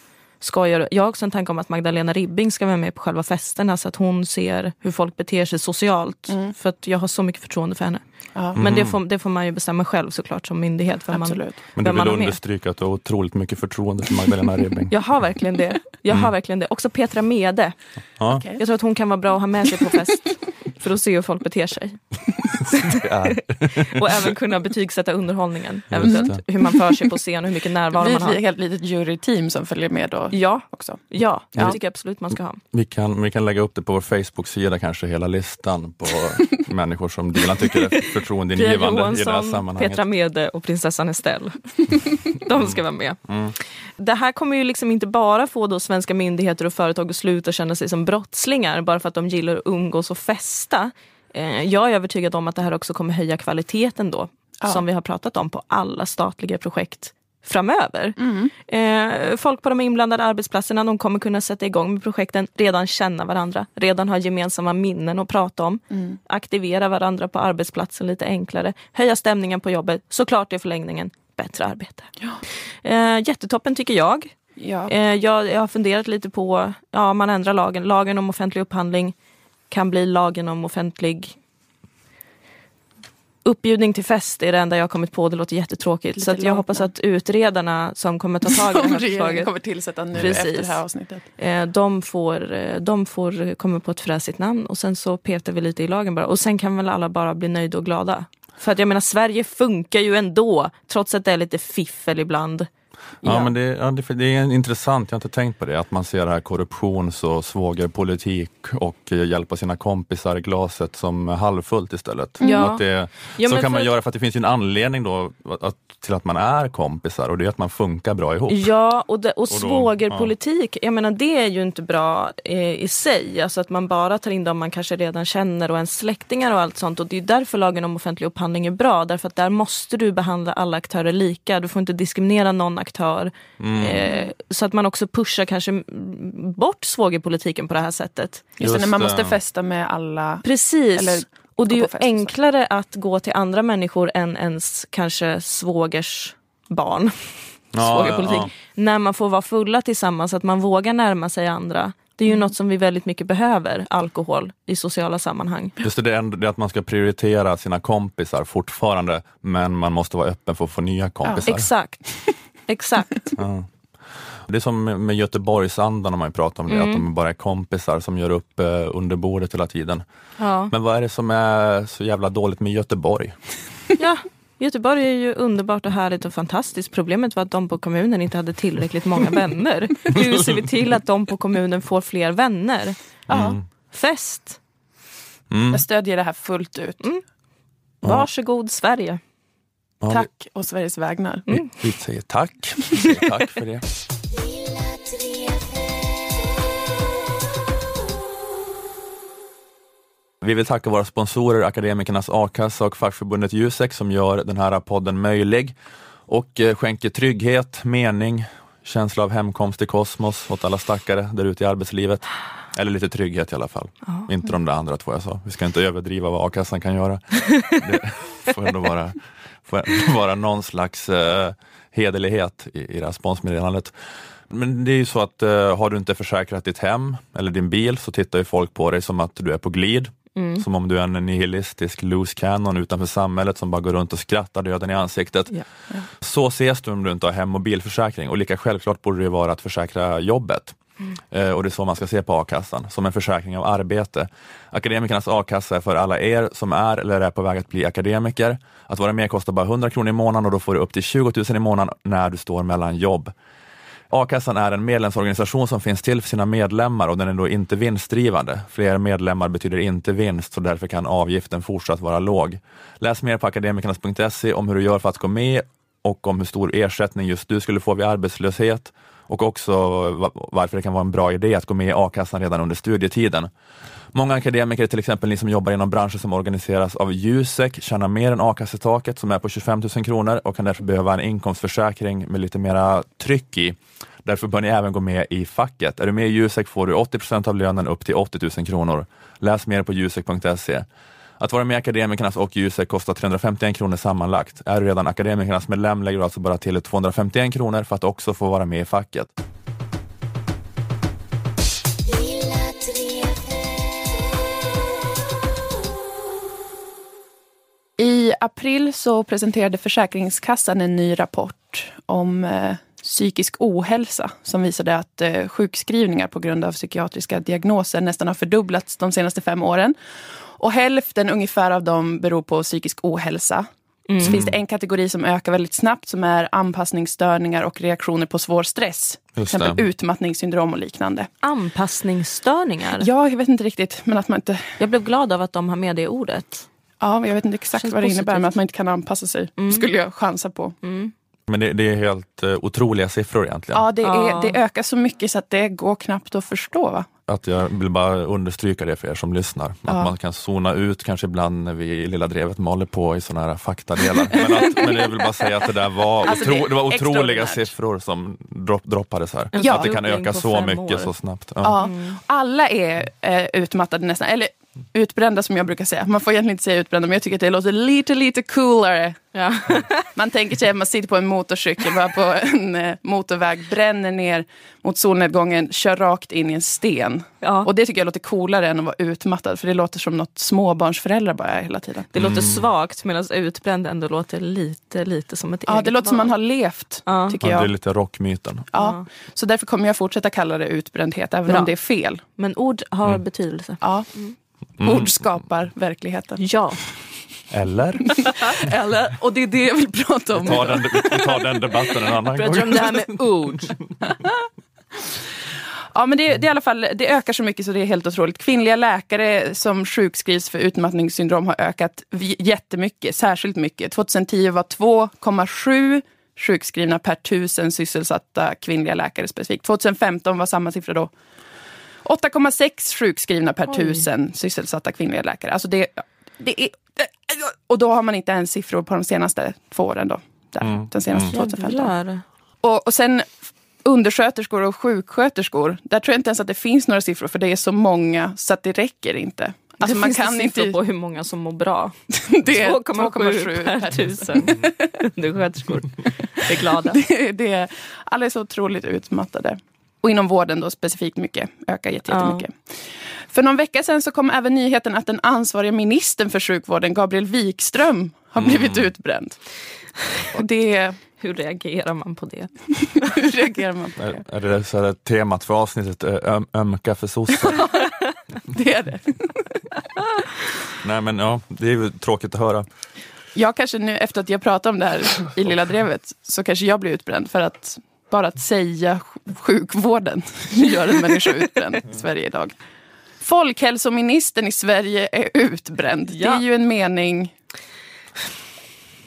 skojar. Jag har också en tanke om att Magdalena Ribbing ska vara med på själva festerna så att hon ser hur folk beter sig socialt. Mm. För att jag har så mycket förtroende för henne. Mm. Men det får, det får man ju bestämma själv såklart som myndighet. Vem Absolut. Man, Men du vill understryka att du har otroligt mycket förtroende för Magdalena Ribbing. jag har verkligen det. Jag har mm. verkligen det. Också Petra Mede. Ja. Okay. Jag tror att hon kan vara bra att ha med sig på fest. för att se hur folk beter sig. och även kunna betygsätta underhållningen. Eventuellt. Hur man för sig på scen och hur mycket närvaro man har. Det blir ett helt litet juryteam som följer med då ja. också. Ja, ja. det tycker jag absolut man ska ha. Vi kan, vi kan lägga upp det på vår Facebook-sida kanske, hela listan på människor som Dilan tycker är förtroendeingivande i det här sammanhanget. Petra Mede och prinsessan Estelle. De ska vara med. Mm. Det här kommer ju liksom inte bara få då svenska myndigheter och företag att sluta känna sig som brottslingar bara för att de gillar att umgås och festa. Eh, jag är övertygad om att det här också kommer höja kvaliteten då, ja. som vi har pratat om på alla statliga projekt framöver. Mm. Eh, folk på de inblandade arbetsplatserna de kommer kunna sätta igång med projekten, redan känna varandra, redan ha gemensamma minnen att prata om. Mm. Aktivera varandra på arbetsplatsen lite enklare, höja stämningen på jobbet, såklart i förlängningen bättre arbete. Ja. Eh, jättetoppen tycker jag. Ja. Eh, jag. Jag har funderat lite på, ja man ändrar lagen, lagen om offentlig upphandling kan bli lagen om offentlig Uppbjudning till fest är det enda jag kommit på. Det låter jättetråkigt. Lite så jag hoppas att utredarna som kommer ta tag i det här förslaget. kommer tillsätta nu precis, efter det här avsnittet. Eh, de får, eh, de får komma på ett fräsigt namn och sen så petar vi lite i lagen bara. Och sen kan väl alla bara bli nöjda och glada. För att jag menar Sverige funkar ju ändå. Trots att det är lite fiffel ibland. Ja, ja men det, ja, det, det, är intressant, jag har inte tänkt på det, att man ser det här korruptions och svågerpolitik och hjälpa sina kompisar i glaset som halvfullt istället. Ja. Att det, ja, så kan man göra för att det finns en anledning då att, till att man är kompisar och det är att man funkar bra ihop. Ja, och, det, och, och då, svågerpolitik, ja. jag menar det är ju inte bra eh, i sig. Alltså att man bara tar in dem man kanske redan känner och ens släktingar och allt sånt. Och det är därför lagen om offentlig upphandling är bra. Därför att där måste du behandla alla aktörer lika. Du får inte diskriminera någon aktör. Mm. Eh, så att man också pushar kanske bort svågerpolitiken på det här sättet. Just, det, när man måste festa med alla. Precis. Eller och det är ju enklare att gå till andra människor än ens kanske svågers barn. Ja, Svågerpolitik. Ja, ja. När man får vara fulla tillsammans, att man vågar närma sig andra. Det är ju mm. något som vi väldigt mycket behöver, alkohol, i sociala sammanhang. Just det, det är att man ska prioritera sina kompisar fortfarande, men man måste vara öppen för att få nya kompisar. Ja, exakt. exakt. Ja. Det är som med Göteborgsandan om man pratar om det, mm. att de bara är kompisar som gör upp eh, under bordet hela tiden. Ja. Men vad är det som är så jävla dåligt med Göteborg? Ja, Göteborg är ju underbart och härligt och fantastiskt. Problemet var att de på kommunen inte hade tillräckligt många vänner. Hur ser vi till att de på kommunen får fler vänner? Ja. Mm. Fest! Mm. Jag stödjer det här fullt ut. Mm. Varsågod Sverige. Tack och Sveriges vägnar. Mm. Vi, vi säger tack. Vi säger tack för det. Vi vill tacka våra sponsorer Akademikernas a-kassa och fackförbundet Jusek som gör den här podden möjlig och eh, skänker trygghet, mening, känsla av hemkomst i kosmos åt alla stackare där ute i arbetslivet. Eller lite trygghet i alla fall. Ja. Inte de där andra två jag sa. Vi ska inte överdriva vad a-kassan kan göra. Det får ändå vara, får vara någon slags uh, hederlighet i, i responsmeddelandet. Men det är ju så att uh, har du inte försäkrat ditt hem eller din bil så tittar ju folk på dig som att du är på glid. Mm. Som om du är en nihilistisk loose cannon utanför samhället som bara går runt och skrattar döden i ansiktet. Ja, ja. Så ses du om du inte har hem och bilförsäkring och lika självklart borde det vara att försäkra jobbet. Eh, och det är så man ska se på a-kassan, som en försäkring av arbete. Akademikernas a-kassa är för alla er som är eller är på väg att bli akademiker. Att vara med kostar bara 100 kronor i månaden och då får du upp till 20 000 i månaden när du står mellan jobb. A-kassan är en medlemsorganisation som finns till för sina medlemmar och den är då inte vinstdrivande. Fler medlemmar betyder inte vinst, så därför kan avgiften fortsatt vara låg. Läs mer på akademikernas.se om hur du gör för att gå med och om hur stor ersättning just du skulle få vid arbetslöshet och också varför det kan vara en bra idé att gå med i a-kassan redan under studietiden. Många akademiker, till exempel ni som jobbar inom branscher som organiseras av Jusek, tjänar mer än a-kassetaket som är på 25 000 kronor och kan därför behöva en inkomstförsäkring med lite mera tryck i. Därför bör ni även gå med i facket. Är du med i Jusek får du 80 procent av lönen upp till 80 000 kronor. Läs mer på jusek.se. Att vara med i Akademikernas och Jusek kostar 351 kronor sammanlagt. Är du redan Akademikernas medlem lägger du alltså bara till 251 kronor för att också få vara med i facket. I april så presenterade Försäkringskassan en ny rapport om eh, psykisk ohälsa som visade att eh, sjukskrivningar på grund av psykiatriska diagnoser nästan har fördubblats de senaste fem åren. Och hälften ungefär av dem beror på psykisk ohälsa. Mm. Så finns det en kategori som ökar väldigt snabbt som är anpassningsstörningar och reaktioner på svår stress. Till exempel utmattningssyndrom och liknande. Anpassningsstörningar? Ja, jag vet inte riktigt. Men att man inte... Jag blev glad av att de har med det ordet. Ja, jag vet inte exakt vad det positivt. innebär men att man inte kan anpassa sig. Mm. skulle jag chansa på. Mm. Men det, det, är helt uh, otroliga siffror egentligen. Ja, det, är, det ökar så mycket så att det går knappt att förstå. Va? Att jag vill bara understryka det för er som lyssnar. Att ja. man kan zona ut kanske ibland när vi i Lilla Drevet maler på i sådana här faktadelar. men, att, men jag vill bara säga att det där var, alltså otro, det, det var otroliga siffror som dropp, droppades här. Ja. Att det kan öka så mycket år. så snabbt. Ja. Alla är eh, utmattade nästan. Eller utbrända som jag brukar säga. Man får egentligen inte säga utbrända men jag tycker att det låter lite lite coolare. Ja. man tänker sig att man sitter på en motorcykel bara på en eh, motorväg, bränner ner mot solnedgången, kör rakt in i en sten. Ja. Och det tycker jag låter coolare än att vara utmattad för det låter som något småbarnsföräldrar bara är hela tiden. Det låter mm. svagt medan utbränd ändå låter lite, lite som ett Ja, det låter val. som man har levt. Ja. Tycker jag. det är lite rockmyten. Ja. Så därför kommer jag fortsätta kalla det utbrändhet även Bra. om det är fel. Men ord har mm. betydelse. Ja. Mm. Mm. Ord skapar verkligheten. Ja. Eller? Eller, och det är det jag vill prata om. Vi tar den, vi tar den debatten en annan gång. om det här med ord. Ja, men det, det, i alla fall, det ökar så mycket så det är helt otroligt. Kvinnliga läkare som sjukskrivs för utmattningssyndrom har ökat jättemycket, särskilt mycket. 2010 var 2,7 sjukskrivna per tusen sysselsatta kvinnliga läkare specifikt. 2015 var samma siffra då 8,6 sjukskrivna per Oj. tusen sysselsatta kvinnliga läkare. Alltså det, det är, och då har man inte ens siffror på de senaste två åren. Då, där, mm. Den senaste mm. 2015. Och, och sen undersköterskor och sjuksköterskor, där tror jag inte ens att det finns några siffror för det är så många så att det räcker inte. Alltså det man kan inte på hur många som mår bra. Det är 2,7 per tusen undersköterskor. är glada. Det, det, alla är så otroligt utmattade. Och inom vården då specifikt mycket, ökar jättemycket. Ja. För någon vecka sedan så kom även nyheten att den ansvariga ministern för sjukvården, Gabriel Wikström, har mm. blivit utbränd. Och det... Hur reagerar man på det? Hur reagerar man på det? Är, är det så här temat för avsnittet, öm, ömka för sossar? det är det. Nej men ja, det är ju tråkigt att höra. Jag kanske nu efter att jag pratat om det här i Lilla Drevet så kanske jag blir utbränd för att bara att säga sjukvården gör en människa utbränd i Sverige idag. Folkhälsoministern i Sverige är utbränd. Ja. Det är ju en mening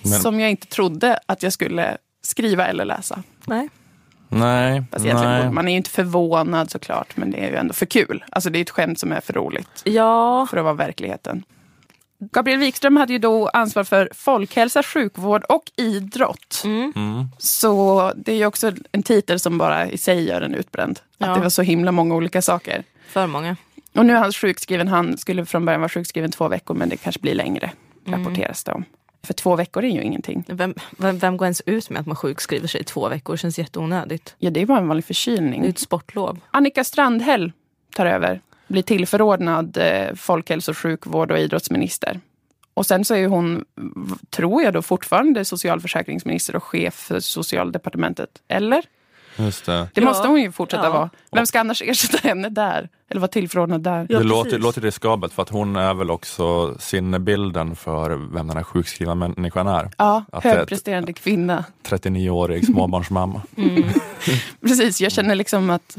Men. som jag inte trodde att jag skulle skriva eller läsa. Nej. Nej, nej. Man är ju inte förvånad såklart, men det är ju ändå för kul. Alltså det är ett skämt som är för roligt. Ja. För att vara verkligheten. Gabriel Wikström hade ju då ansvar för folkhälsa, sjukvård och idrott. Mm. Mm. Så det är ju också en titel som bara i sig gör en utbränd. Ja. Att det var så himla många olika saker. För många. Och nu är han sjukskriven. Han skulle från början vara sjukskriven två veckor men det kanske blir längre, mm. rapporteras det om. För två veckor är ju ingenting. Vem, vem, vem går ens ut med att man sjukskriver sig i två veckor? Det känns jätteonödigt. Ja, det är bara en vanlig förkylning. Det är ett sportlov. Annika Strandhäll tar över blir tillförordnad eh, folkhälso, sjukvård och idrottsminister. Och sen så är hon, tror jag då, fortfarande socialförsäkringsminister och chef för socialdepartementet. Eller? Just det. Det måste hon ju fortsätta Ja. vara. Vem ska annars ersätta henne där? Eller vara tillförordnad där? Ja, det låter, låter riskabelt för att hon är väl också sinnebilden för vem den här sjukskrivna människan är. Ja, Att högpresterande kvinna. 39-årig småbarnsmamma. Precis, jag känner liksom att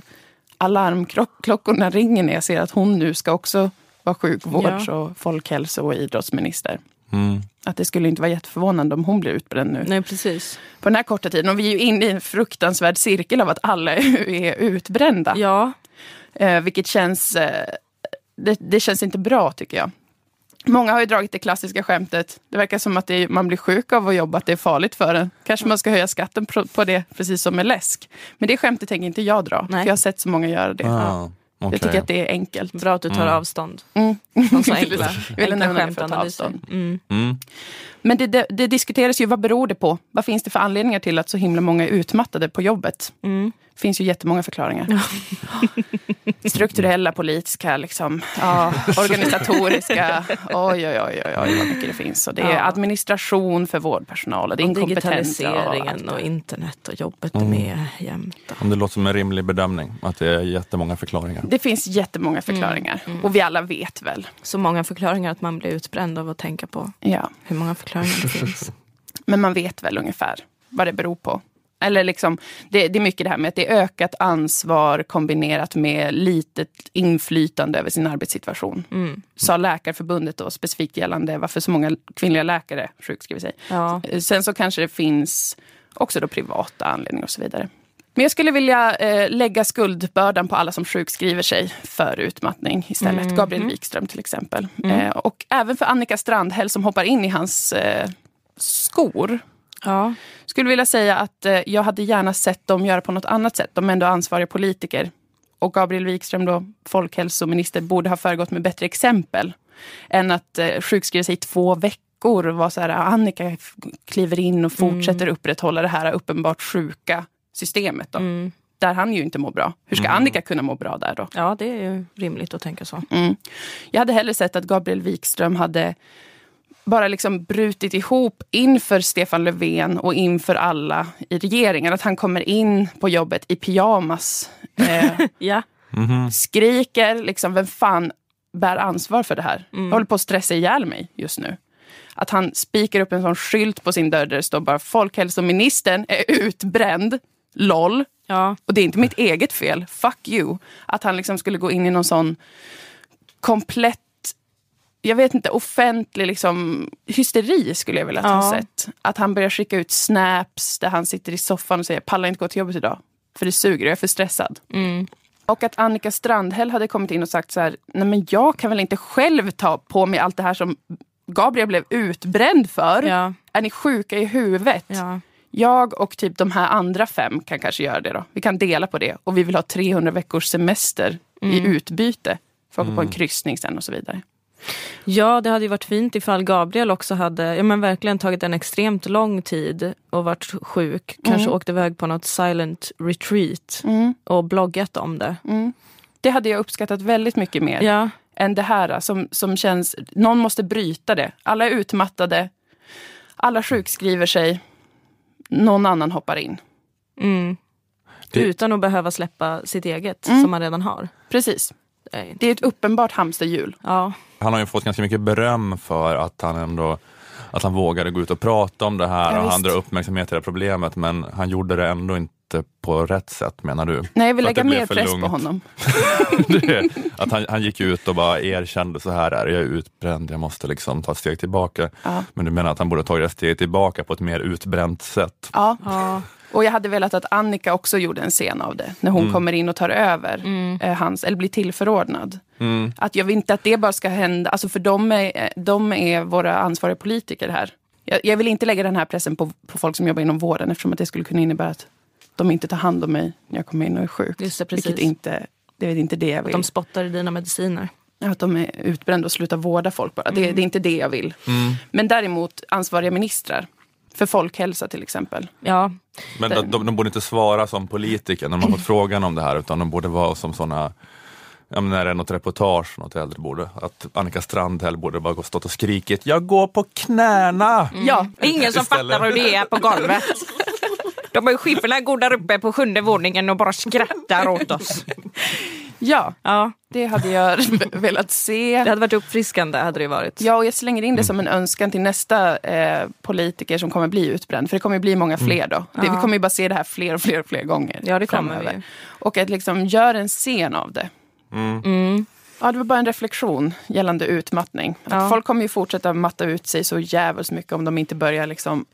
alarmklockorna ringer när jag ser att hon nu ska också vara sjukvårds och folkhälso och idrottsminister. Mm. Att det skulle inte vara jätteförvånande om hon blir utbränd nu. Nej, precis. På den här korta tiden. Och vi är ju inne i en fruktansvärd cirkel av att alla är utbrända. Ja, Eh, vilket känns... Eh, det, det känns inte bra tycker jag. Många har ju dragit det klassiska skämtet. Det verkar som att det är, man blir sjuk av att jobba, att det är farligt för en. Kanske man ska höja skatten på, på det, precis som med läsk. Men det skämtet tänker inte jag dra. Nej. För jag har sett så många göra det. Ah, Jag okej. tycker att det är enkelt. bra att du tar Mm. avstånd Mm. från så Jag ville- enkla, jag enkla skämt avstånd. Mm. Mm. Men det, det, det diskuteras ju, vad beror det på? Vad finns det för anledningar till att så himla många är utmattade på jobbet? Mm. Det finns ju jättemånga förklaringar. Strukturella, politiska, liksom, ja, organisatoriska. Oj, oj, oj, oj, oj, vad mycket det finns. Och det är Ja. administration för vårdpersonal. Och det är Och inkompetens. digitaliseringen allt. och internet och jobbet Mm. med jämt. Om det låter som en rimlig bedömning, att det är jättemånga förklaringar. Det finns jättemånga förklaringar. Och vi alla vet väl. Så många förklaringar att man blir utbränd av att tänka på Ja. hur många förklaringar det finns. Men man vet väl ungefär vad det beror på. Eller liksom, det, det är mycket det här med att det är ökat ansvar kombinerat med litet inflytande över sin arbetssituation. Mm. Sa Läkarförbundet då, specifikt gällande varför så många kvinnliga läkare sjukskriver sig. Ja. Sen så kanske det finns också då privata anledningar och så vidare. Men jag skulle vilja eh, lägga skuldbördan på alla som sjukskriver sig för utmattning istället. Mhm. Gabriel Wikström till exempel. Mm. Eh, och även för Annika Strandhäll som hoppar in i hans eh, skor. Ja. Skulle vilja säga att eh, jag hade gärna sett dem göra på något annat sätt. De är ändå ansvariga politiker. Och Gabriel Wikström, då, folkhälsominister, borde ha föregått med bättre exempel. Än att eh, sjukskriva sig i två veckor och vara så här, Annika f- kliver in och fortsätter upprätthålla det här uppenbart sjuka systemet. Då. Mm. Där han ju inte mår bra. Hur ska Annika kunna må bra där då? ja, det är ju rimligt att tänka så. Mm. Jag hade hellre sett att Gabriel Wikström hade bara liksom brutit ihop inför Stefan Löfven och inför alla i regeringen. Att han kommer in på jobbet i pyjamas, eh, Ja. skriker, liksom, vem fan bär ansvar för det här? Jag håller på att stressa ihjäl mig just nu. Att han spikar upp en sån skylt på sin dörr där det står bara folkhälsoministern är utbränd, LOL. Ja. Och det är inte mitt eget fel, fuck you. Att han liksom skulle gå in i någon sån komplett, jag vet inte, offentlig liksom, hysteri skulle jag vilja ha Ja. sett. Att han börjar skicka ut snaps där han sitter i soffan och säger pallar inte gå till jobbet idag. För det suger, jag är för stressad. Mm. Och att Annika Strandhäll hade kommit in och sagt så här, nej men jag kan väl inte själv ta på mig allt det här som Gabriel blev utbränd för. Ja. Är ni sjuka i huvudet? Ja. Jag och typ de här andra fem kan kanske göra det då. Vi kan dela på det. Och vi vill ha 300 veckors semester i utbyte. För att åka på en kryssning sen och så vidare. Ja, det hade ju varit fint ifall Gabriel också hade ja, men verkligen tagit en extremt lång tid och varit sjuk. Kanske Mm. åkt iväg på något silent retreat Mm. och bloggat om det. Mm. Det hade jag uppskattat väldigt mycket mer. Ja, än det här som, som känns... Någon måste bryta det. Alla är utmattade. Alla sjukskriver sig. Någon annan hoppar in. mm. Det- Utan att behöva släppa sitt eget Mm. som man redan har. Precis. Det är ett uppenbart hamsterhjul. Ja, Han har ju fått ganska mycket beröm för att han ändå att han vågade gå ut och prata om det här Ja, och han drar uppmärksamhet till det här problemet men han gjorde det ändå inte på rätt sätt menar du? Nej, jag vill lägga mer för press lugnt. på honom. det, att han, han gick ut och bara erkände så här är jag är utbränd, jag måste liksom ta ett steg tillbaka. Ja. Men du menar att han borde ha tagit ett steg tillbaka på ett mer utbränt sätt? Ja. ja. Och jag hade velat att Annika också gjorde en scen av det. När hon Mm. kommer in och tar över eh, hans, eller blir tillförordnad. Mm. Att jag vill inte att det bara ska hända, alltså för de är, eh, de är våra ansvariga politiker här. Jag, jag vill inte lägga den här pressen på, på folk som jobbar inom vården eftersom att det skulle kunna innebära att de inte tar hand om mig när jag kommer in och är sjuk. Just det, precis. Vilket inte, det är inte det jag Att vill. de spottar i dina mediciner. Att de är utbrända och slutar vårda folk bara. Det, det är inte det jag vill. Mm. Men däremot ansvariga ministrar. För folkhälsa till exempel. Ja, Men de, de, de borde inte svara som politiker när de har fått frågan om det här utan de borde vara som sådana Ja, men när det är något reportage, något äldre borde, att Annika Strandhäll borde bara gå stått och skrikit Jag går på knäna! Ja, ingen som Istället. fattar hur det är på golvet. De har ju skiffrarna går där uppe på sjunde våningen och bara skrattar åt oss. Ja, Ja, det hade jag velat se. det hade varit uppfriskande hade det varit. Ja, och jag slänger in det som en önskan till nästa eh, politiker som kommer bli utbränd. För det kommer bli många fler då. Det, Ja. Vi kommer ju bara se det här fler och fler och fler gånger. Ja, det kommer framöver. vi. Och att liksom göra en scen av det. Mm. Ja, det var bara en reflektion gällande utmattning. Att Ja. Folk kommer ju fortsätta matta ut sig så jävligt mycket om de inte börjar liksom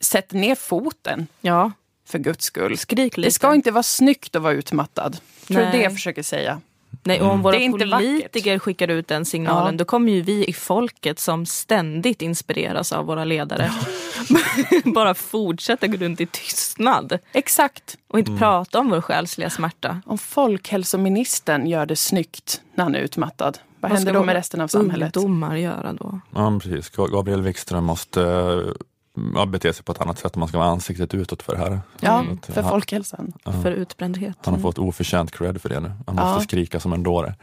sätta ner foten. Ja, För guds skull. skrik lite. Det ska inte vara snyggt att vara utmattad. Tror du Nej. det jag försöker säga? Nej, och om våra är inte politiker skickar ut den signalen Ja. då kommer ju vi i folket som ständigt inspireras av våra ledare bara fortsätta gå runt i tystnad Exakt. och inte prata om vår själsliga smärta. Om folkhälsoministern gör det snyggt när han är utmattad, vad, Vad händer ska då med våra resten av samhället? Ungdomar göra då? Ja, precis. Gabriel Wikström måste eh, ja, bete sig på ett annat sätt om man ska vara ansiktet utåt för det här. Ja, för han, folkhälsan. För utbrändhet. han har fått oförtjänt cred för det nu. Han måste Ja. skrika som en dåre.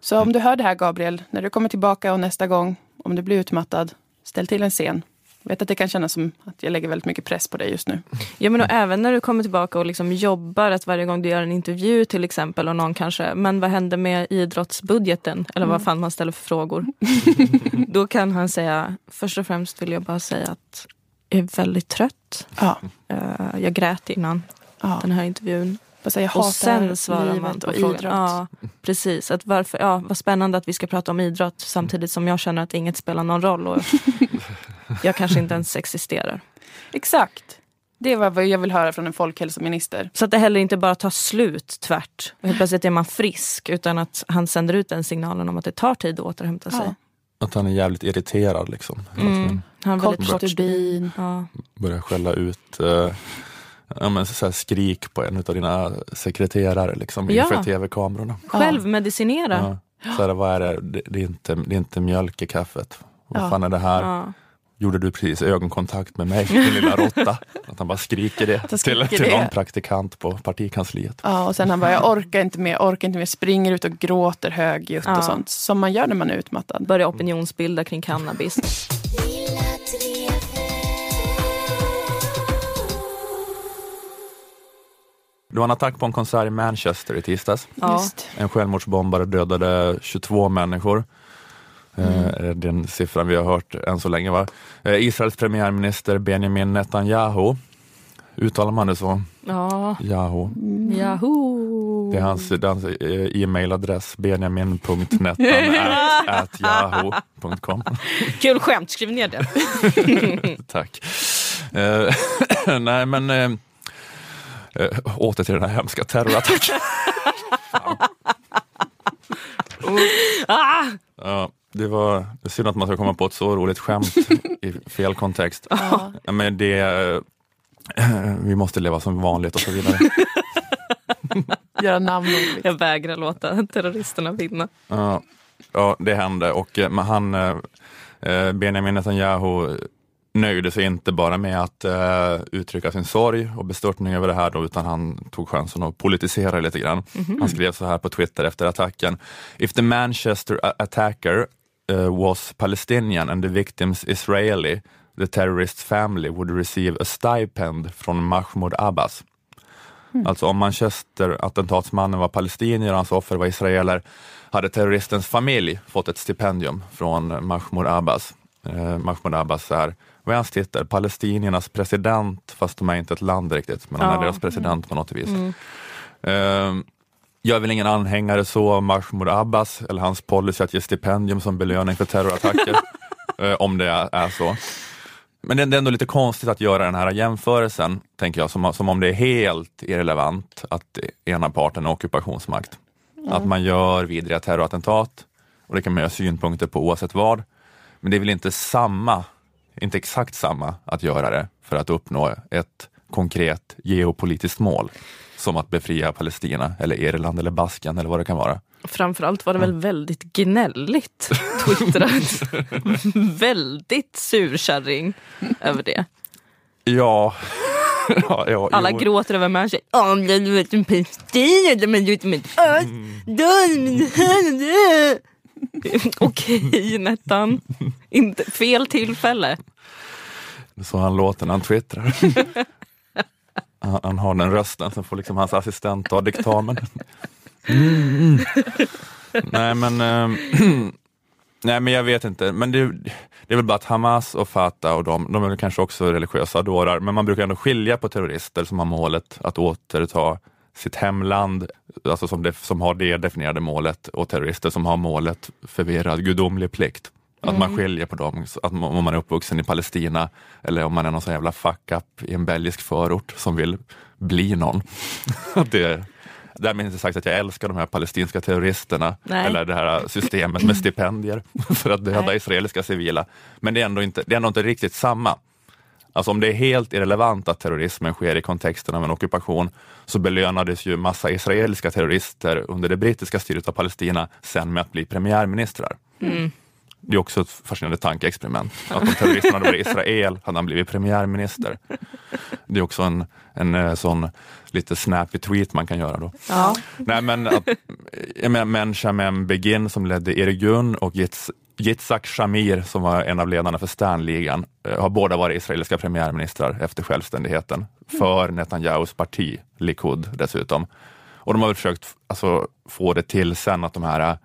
Så om du hör det här Gabriel, när du kommer tillbaka och nästa gång, om du blir utmattad, ställ till en scen. Vet att det kan kännas som att jag lägger väldigt mycket press på dig just nu. Ja men och även när du kommer tillbaka och liksom jobbar, att varje gång du gör en intervju till exempel och någon kanske, men vad händer med idrottsbudgeten? Eller vad fan man ställer för frågor. Då kan han säga, först och främst vill jag bara säga att jag är väldigt trött. Ja. Eh, jag grät innan Ja. den här intervjun. Säga, jag Och sen svarar man på frågan. Ja, precis. Att varför, ja, vad spännande att vi ska prata om idrott samtidigt som jag känner att inget spelar någon roll. Och jag kanske inte ens existerar. Exakt. Det var vad jag vill höra från en folkhälsominister. Så att det heller inte bara tar slut tvärt. Och helt plötsligt är man frisk. Utan att han sänder ut den signalen om att det tar tid att återhämta sig. Ja. Att han är jävligt irriterad liksom. Mm. Han har väldigt Kort stubin. Ja. Börjar skälla ut eh, ja, men så här skrik på en av dina sekreterare liksom, Ja. inför tv-kamerorna. Självmedicinera. Ja. Så här, vad är det? Det, det, är inte, det är inte mjölk i kaffet. Vad Ja. fan är det här? Gjorde du precis ögonkontakt med mig, din lilla råtta? Att han bara skriker det han till, skriker till det. någon praktikant på partikansliet. Ja, och sen han bara, jag orkar inte mer, orkar inte mer, springer ut och gråter högljutt Ja. och sånt. Som man gör när man är utmattad. Börja opinionsbilda kring cannabis. Det var en attack på en konsert i Manchester i tisdags. Ja. Just. En självmordsbombare dödade 22 människor. Eh, är den siffran vi har hört än så länge. Va? Eh, Israels premiärminister Benjamin Netanyahu, uttalar man det så? Ja. Yahoo. Yahoo! Det är hans, det är hans eh, e-mailadress benjamin.nettan.yahoo.com. Kul skämt, skriv ner det. Tack. Eh, nej men eh, eh, åter till den här hemska terrorattacken. ah! Ja, det var det synd att man ska komma på ett så roligt skämt i fel kontext. Ja. Men det, eh, vi måste leva som vanligt och så vidare. Göra namn och Jag vägrar låta terroristerna vinna. Ja, ja det hände och eh, men han, eh, Benjamin Netanyahu nöjde sig inte bara med att eh, uttrycka sin sorg och bestörtning över det här då, utan han tog chansen att politisera lite grann. Han skrev så här på Twitter efter attacken. If the Manchester attacker uh, was Palestinian and the victims Israeli, the terrorist's family would receive a stipend från Mahmoud Abbas. Alltså om Manchester-attentatsmannen var palestinier och hans offer var israeler hade terroristens familj fått ett stipendium från Mahmoud Abbas. Eh, Mahmoud Abbas är, vad är hans titel? Palestiniernas president, fast de är inte ett land riktigt, men han är deras president på något vis. Mm. Eh, jag är väl ingen anhängare så av Mahmoud Abbas eller hans policy att ge stipendium som belöning för terrorattacker, eh, om det är, så. Men det är ändå lite konstigt att göra den här jämförelsen, tänker jag, som, som om det är helt irrelevant att ena parten är ockupationsmakt. Att man gör vidriga terrorattentat och det kan man ha synpunkter på oavsett vad. Men det är väl inte samma, inte exakt samma att göra det för att uppnå ett konkret geopolitiskt mål som att befria Palestina eller Irland eller Basken eller vad det kan vara. Framförallt var det väl väldigt gnälligt twittrat. väldigt surkärring över det. Ja, ja, ja Alla jo. gråter över vet en men du vet men Okej Nettan. Inte fel tillfälle. Så han låter när han twittrar. Han, han har den rösten, sen får liksom hans assistent ta diktamen. Mm. Nej men, eh, nej men jag vet inte, men det, det är väl bara att Hamas och Fatah och de, de är kanske också religiösa dårar, men man brukar ändå skilja på terrorister som har målet att återta sitt hemland, alltså som, det, som har det definierade målet, och terrorister som har målet förvirrad gudomlig plikt. Att Mm. man skiljer på dem, att om man är uppvuxen i Palestina eller om man är någon sån jävla fuck up i en belgisk förort som vill bli någon. Det, därmed inte sagt att jag älskar de här palestinska terroristerna Nej. eller det här systemet med stipendier för att döda Nej. israeliska civila. Men det är, ändå inte, det är ändå inte riktigt samma. Alltså om det är helt irrelevant att terrorismen sker i kontexten av en ockupation så belönades ju massa israeliska terrorister under det brittiska styret av Palestina sen med att bli premiärministrar. Mm. Det är också ett fascinerande tankeexperiment. Att om terroristerna hade varit Israel hade han blivit premiärminister. Det är också en, en eh, sån lite snappy tweet man kan göra då. Ja. Nej men, att, menar, men Shamem Begin som ledde Irgun och Yitz, Yitzhak Shamir som var en av ledarna för Sternligan eh, har båda varit israeliska premiärministrar efter självständigheten för Netanyahus parti, Likud dessutom. Och de har väl försökt alltså, få det till sen att de här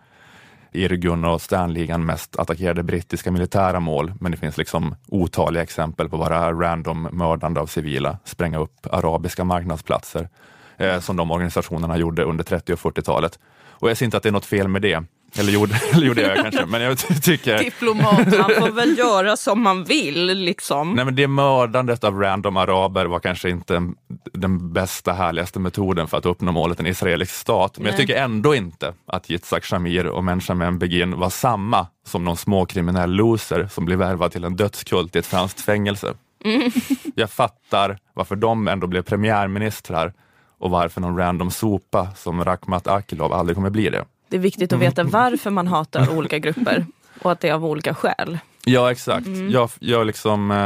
Irgun och Sternligan mest attackerade brittiska militära mål, men det finns liksom otaliga exempel på bara random mördande av civila, spränga upp arabiska marknadsplatser, eh, som de organisationerna gjorde under 30 och 40-talet. Och jag ser inte att det är något fel med det. Eller gjorde, eller gjorde jag kanske, men jag ty- tycker... Diplomat, man får väl göra som man vill liksom. Nej, men det mördandet av random araber var kanske inte en- den bästa, härligaste metoden för att uppnå målet en israelisk stat. Men jag Nej. tycker ändå inte att Yitzhak Shamir och Menchamen Begin var samma som någon småkriminell loser som blev värvad till en dödskult i ett franskt fängelse. Mm. Jag fattar varför de ändå blev premiärministrar och varför någon random sopa som Rakhmat Akilov aldrig kommer bli det. Det är viktigt att veta varför man hatar olika grupper och att det är av olika skäl. Ja, exakt. Mm. Jag, jag, liksom, eh,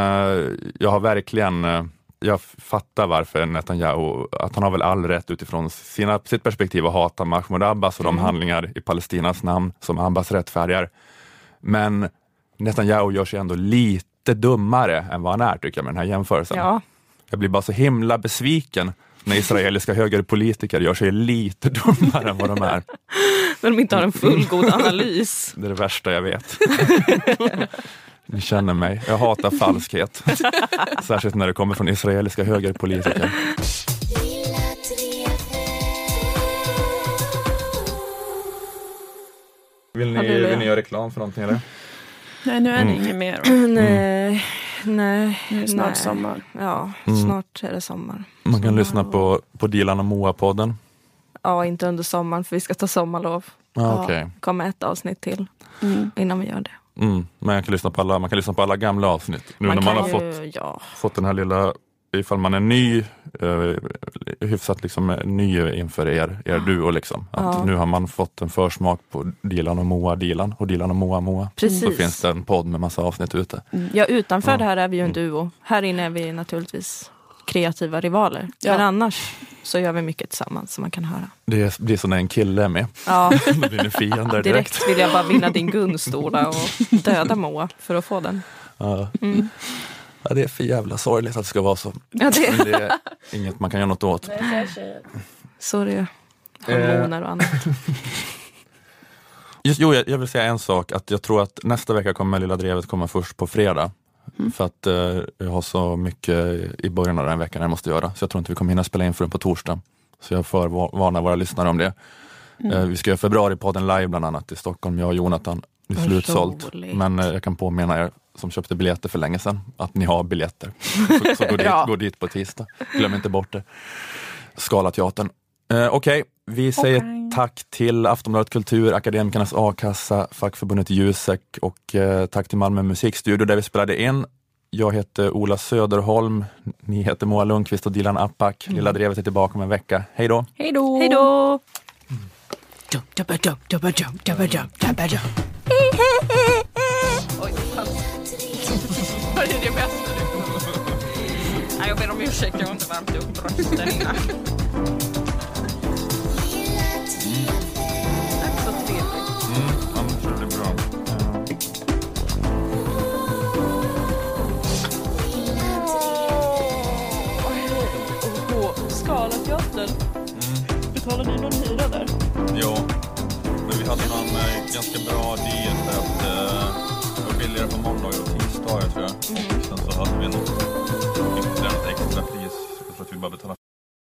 jag har verkligen, eh, jag fattar varför Netanyahu, att han har väl all rätt utifrån sina, sitt perspektiv att hata Mahmoud Abbas och de Mm. handlingar i Palestinas namn som Abbas rättfärdigar. Men Netanyahu gör sig ändå lite dummare än vad han är tycker jag med den här jämförelsen. Ja. Jag blir bara så himla besviken när israeliska högerpolitiker gör sig lite dummare än vad de är. När de inte har en fullgod analys. Det är det värsta jag vet. Ni känner mig. Jag hatar falskhet. Särskilt när det kommer från israeliska högerpolitiker. Vill ni, vill ni göra reklam för någonting eller? Nej, nu är det Mm. inget mer. Nej, nej. Nu är det snart nej. sommar. Ja, Mm. snart är det sommar. Man kan lyssna på, på Dilan och Moa-podden. Ja, inte under sommaren för vi ska ta sommarlov. Ah, okej. kommer ett avsnitt till innan vi gör det. Mm. Men jag kan lyssna på alla, man kan lyssna på alla gamla avsnitt. Nu Man när man har ju- fått, ja. fått den här lilla, ifall man är ny, eh, hyfsat liksom ny inför er, er duo liksom. Att Ja. Nu har man fått en försmak på Dilan och Moa Dilan och Dilan och Moa Moa. Precis. Så finns det en podd med massa avsnitt ute. Ja, utanför Ja. det här är vi ju en duo. Här inne är vi naturligtvis kreativa rivaler. Ja. Men annars så gör vi mycket tillsammans som man kan höra. Det är, det är så när en kille är med. Ja. Då blir ni fiender direkt. Direkt vill jag bara vinna din gunst Ola och döda Moa för att få den. Ja. Mm. Ja, det är för jävla sorgligt att det ska vara så. Ja, det- Men det är inget man kan göra något åt. Så är det ju. Eh. Hormoner och annat. Just, jo, jag, jag vill säga en sak, att jag tror att nästa vecka kommer Lilla Drevet komma först på fredag. För att eh, jag har så mycket i början av den veckan jag måste göra, så jag tror inte vi kommer hinna spela in förrän på torsdag. Så jag förvarnar våra lyssnare om det. Mm. Eh, vi ska göra februaripodden live bland annat i Stockholm, jag och Jonathan. Det är slutsålt. Men eh, jag kan påminna er som köpte biljetter för länge sedan, att ni har biljetter. Så, så gå, dit, gå dit på tisdag. Glöm inte bort det. Scalateatern. Eh, Okej, vi säger tack till Aftonbladet Kultur, Akademikernas A-kassa, fackförbundet Jusek och eh, tack till Malmö musikstudio där vi spelade in. Jag heter Ola Söderholm, ni heter Moa Lundqvist och Dilan Apak. Lilla Drevet är tillbaka om en vecka. Hej då! Hej då! Hej då! var det det bästa du Jag ber om ursäkt, jag har inte värmt upp rösten innan. Tack så trevligt. Mm, han körde bra. Åh, Åh, Scalateatern. Mm. Ni någon hyra där? Ja, men vi hade någon eh, ganska bra deal för att eh, billigare på måndagar och tisdagar tror jag. Sen så hade vi något ytterligare extra pris. Jag tror att vi bara betalade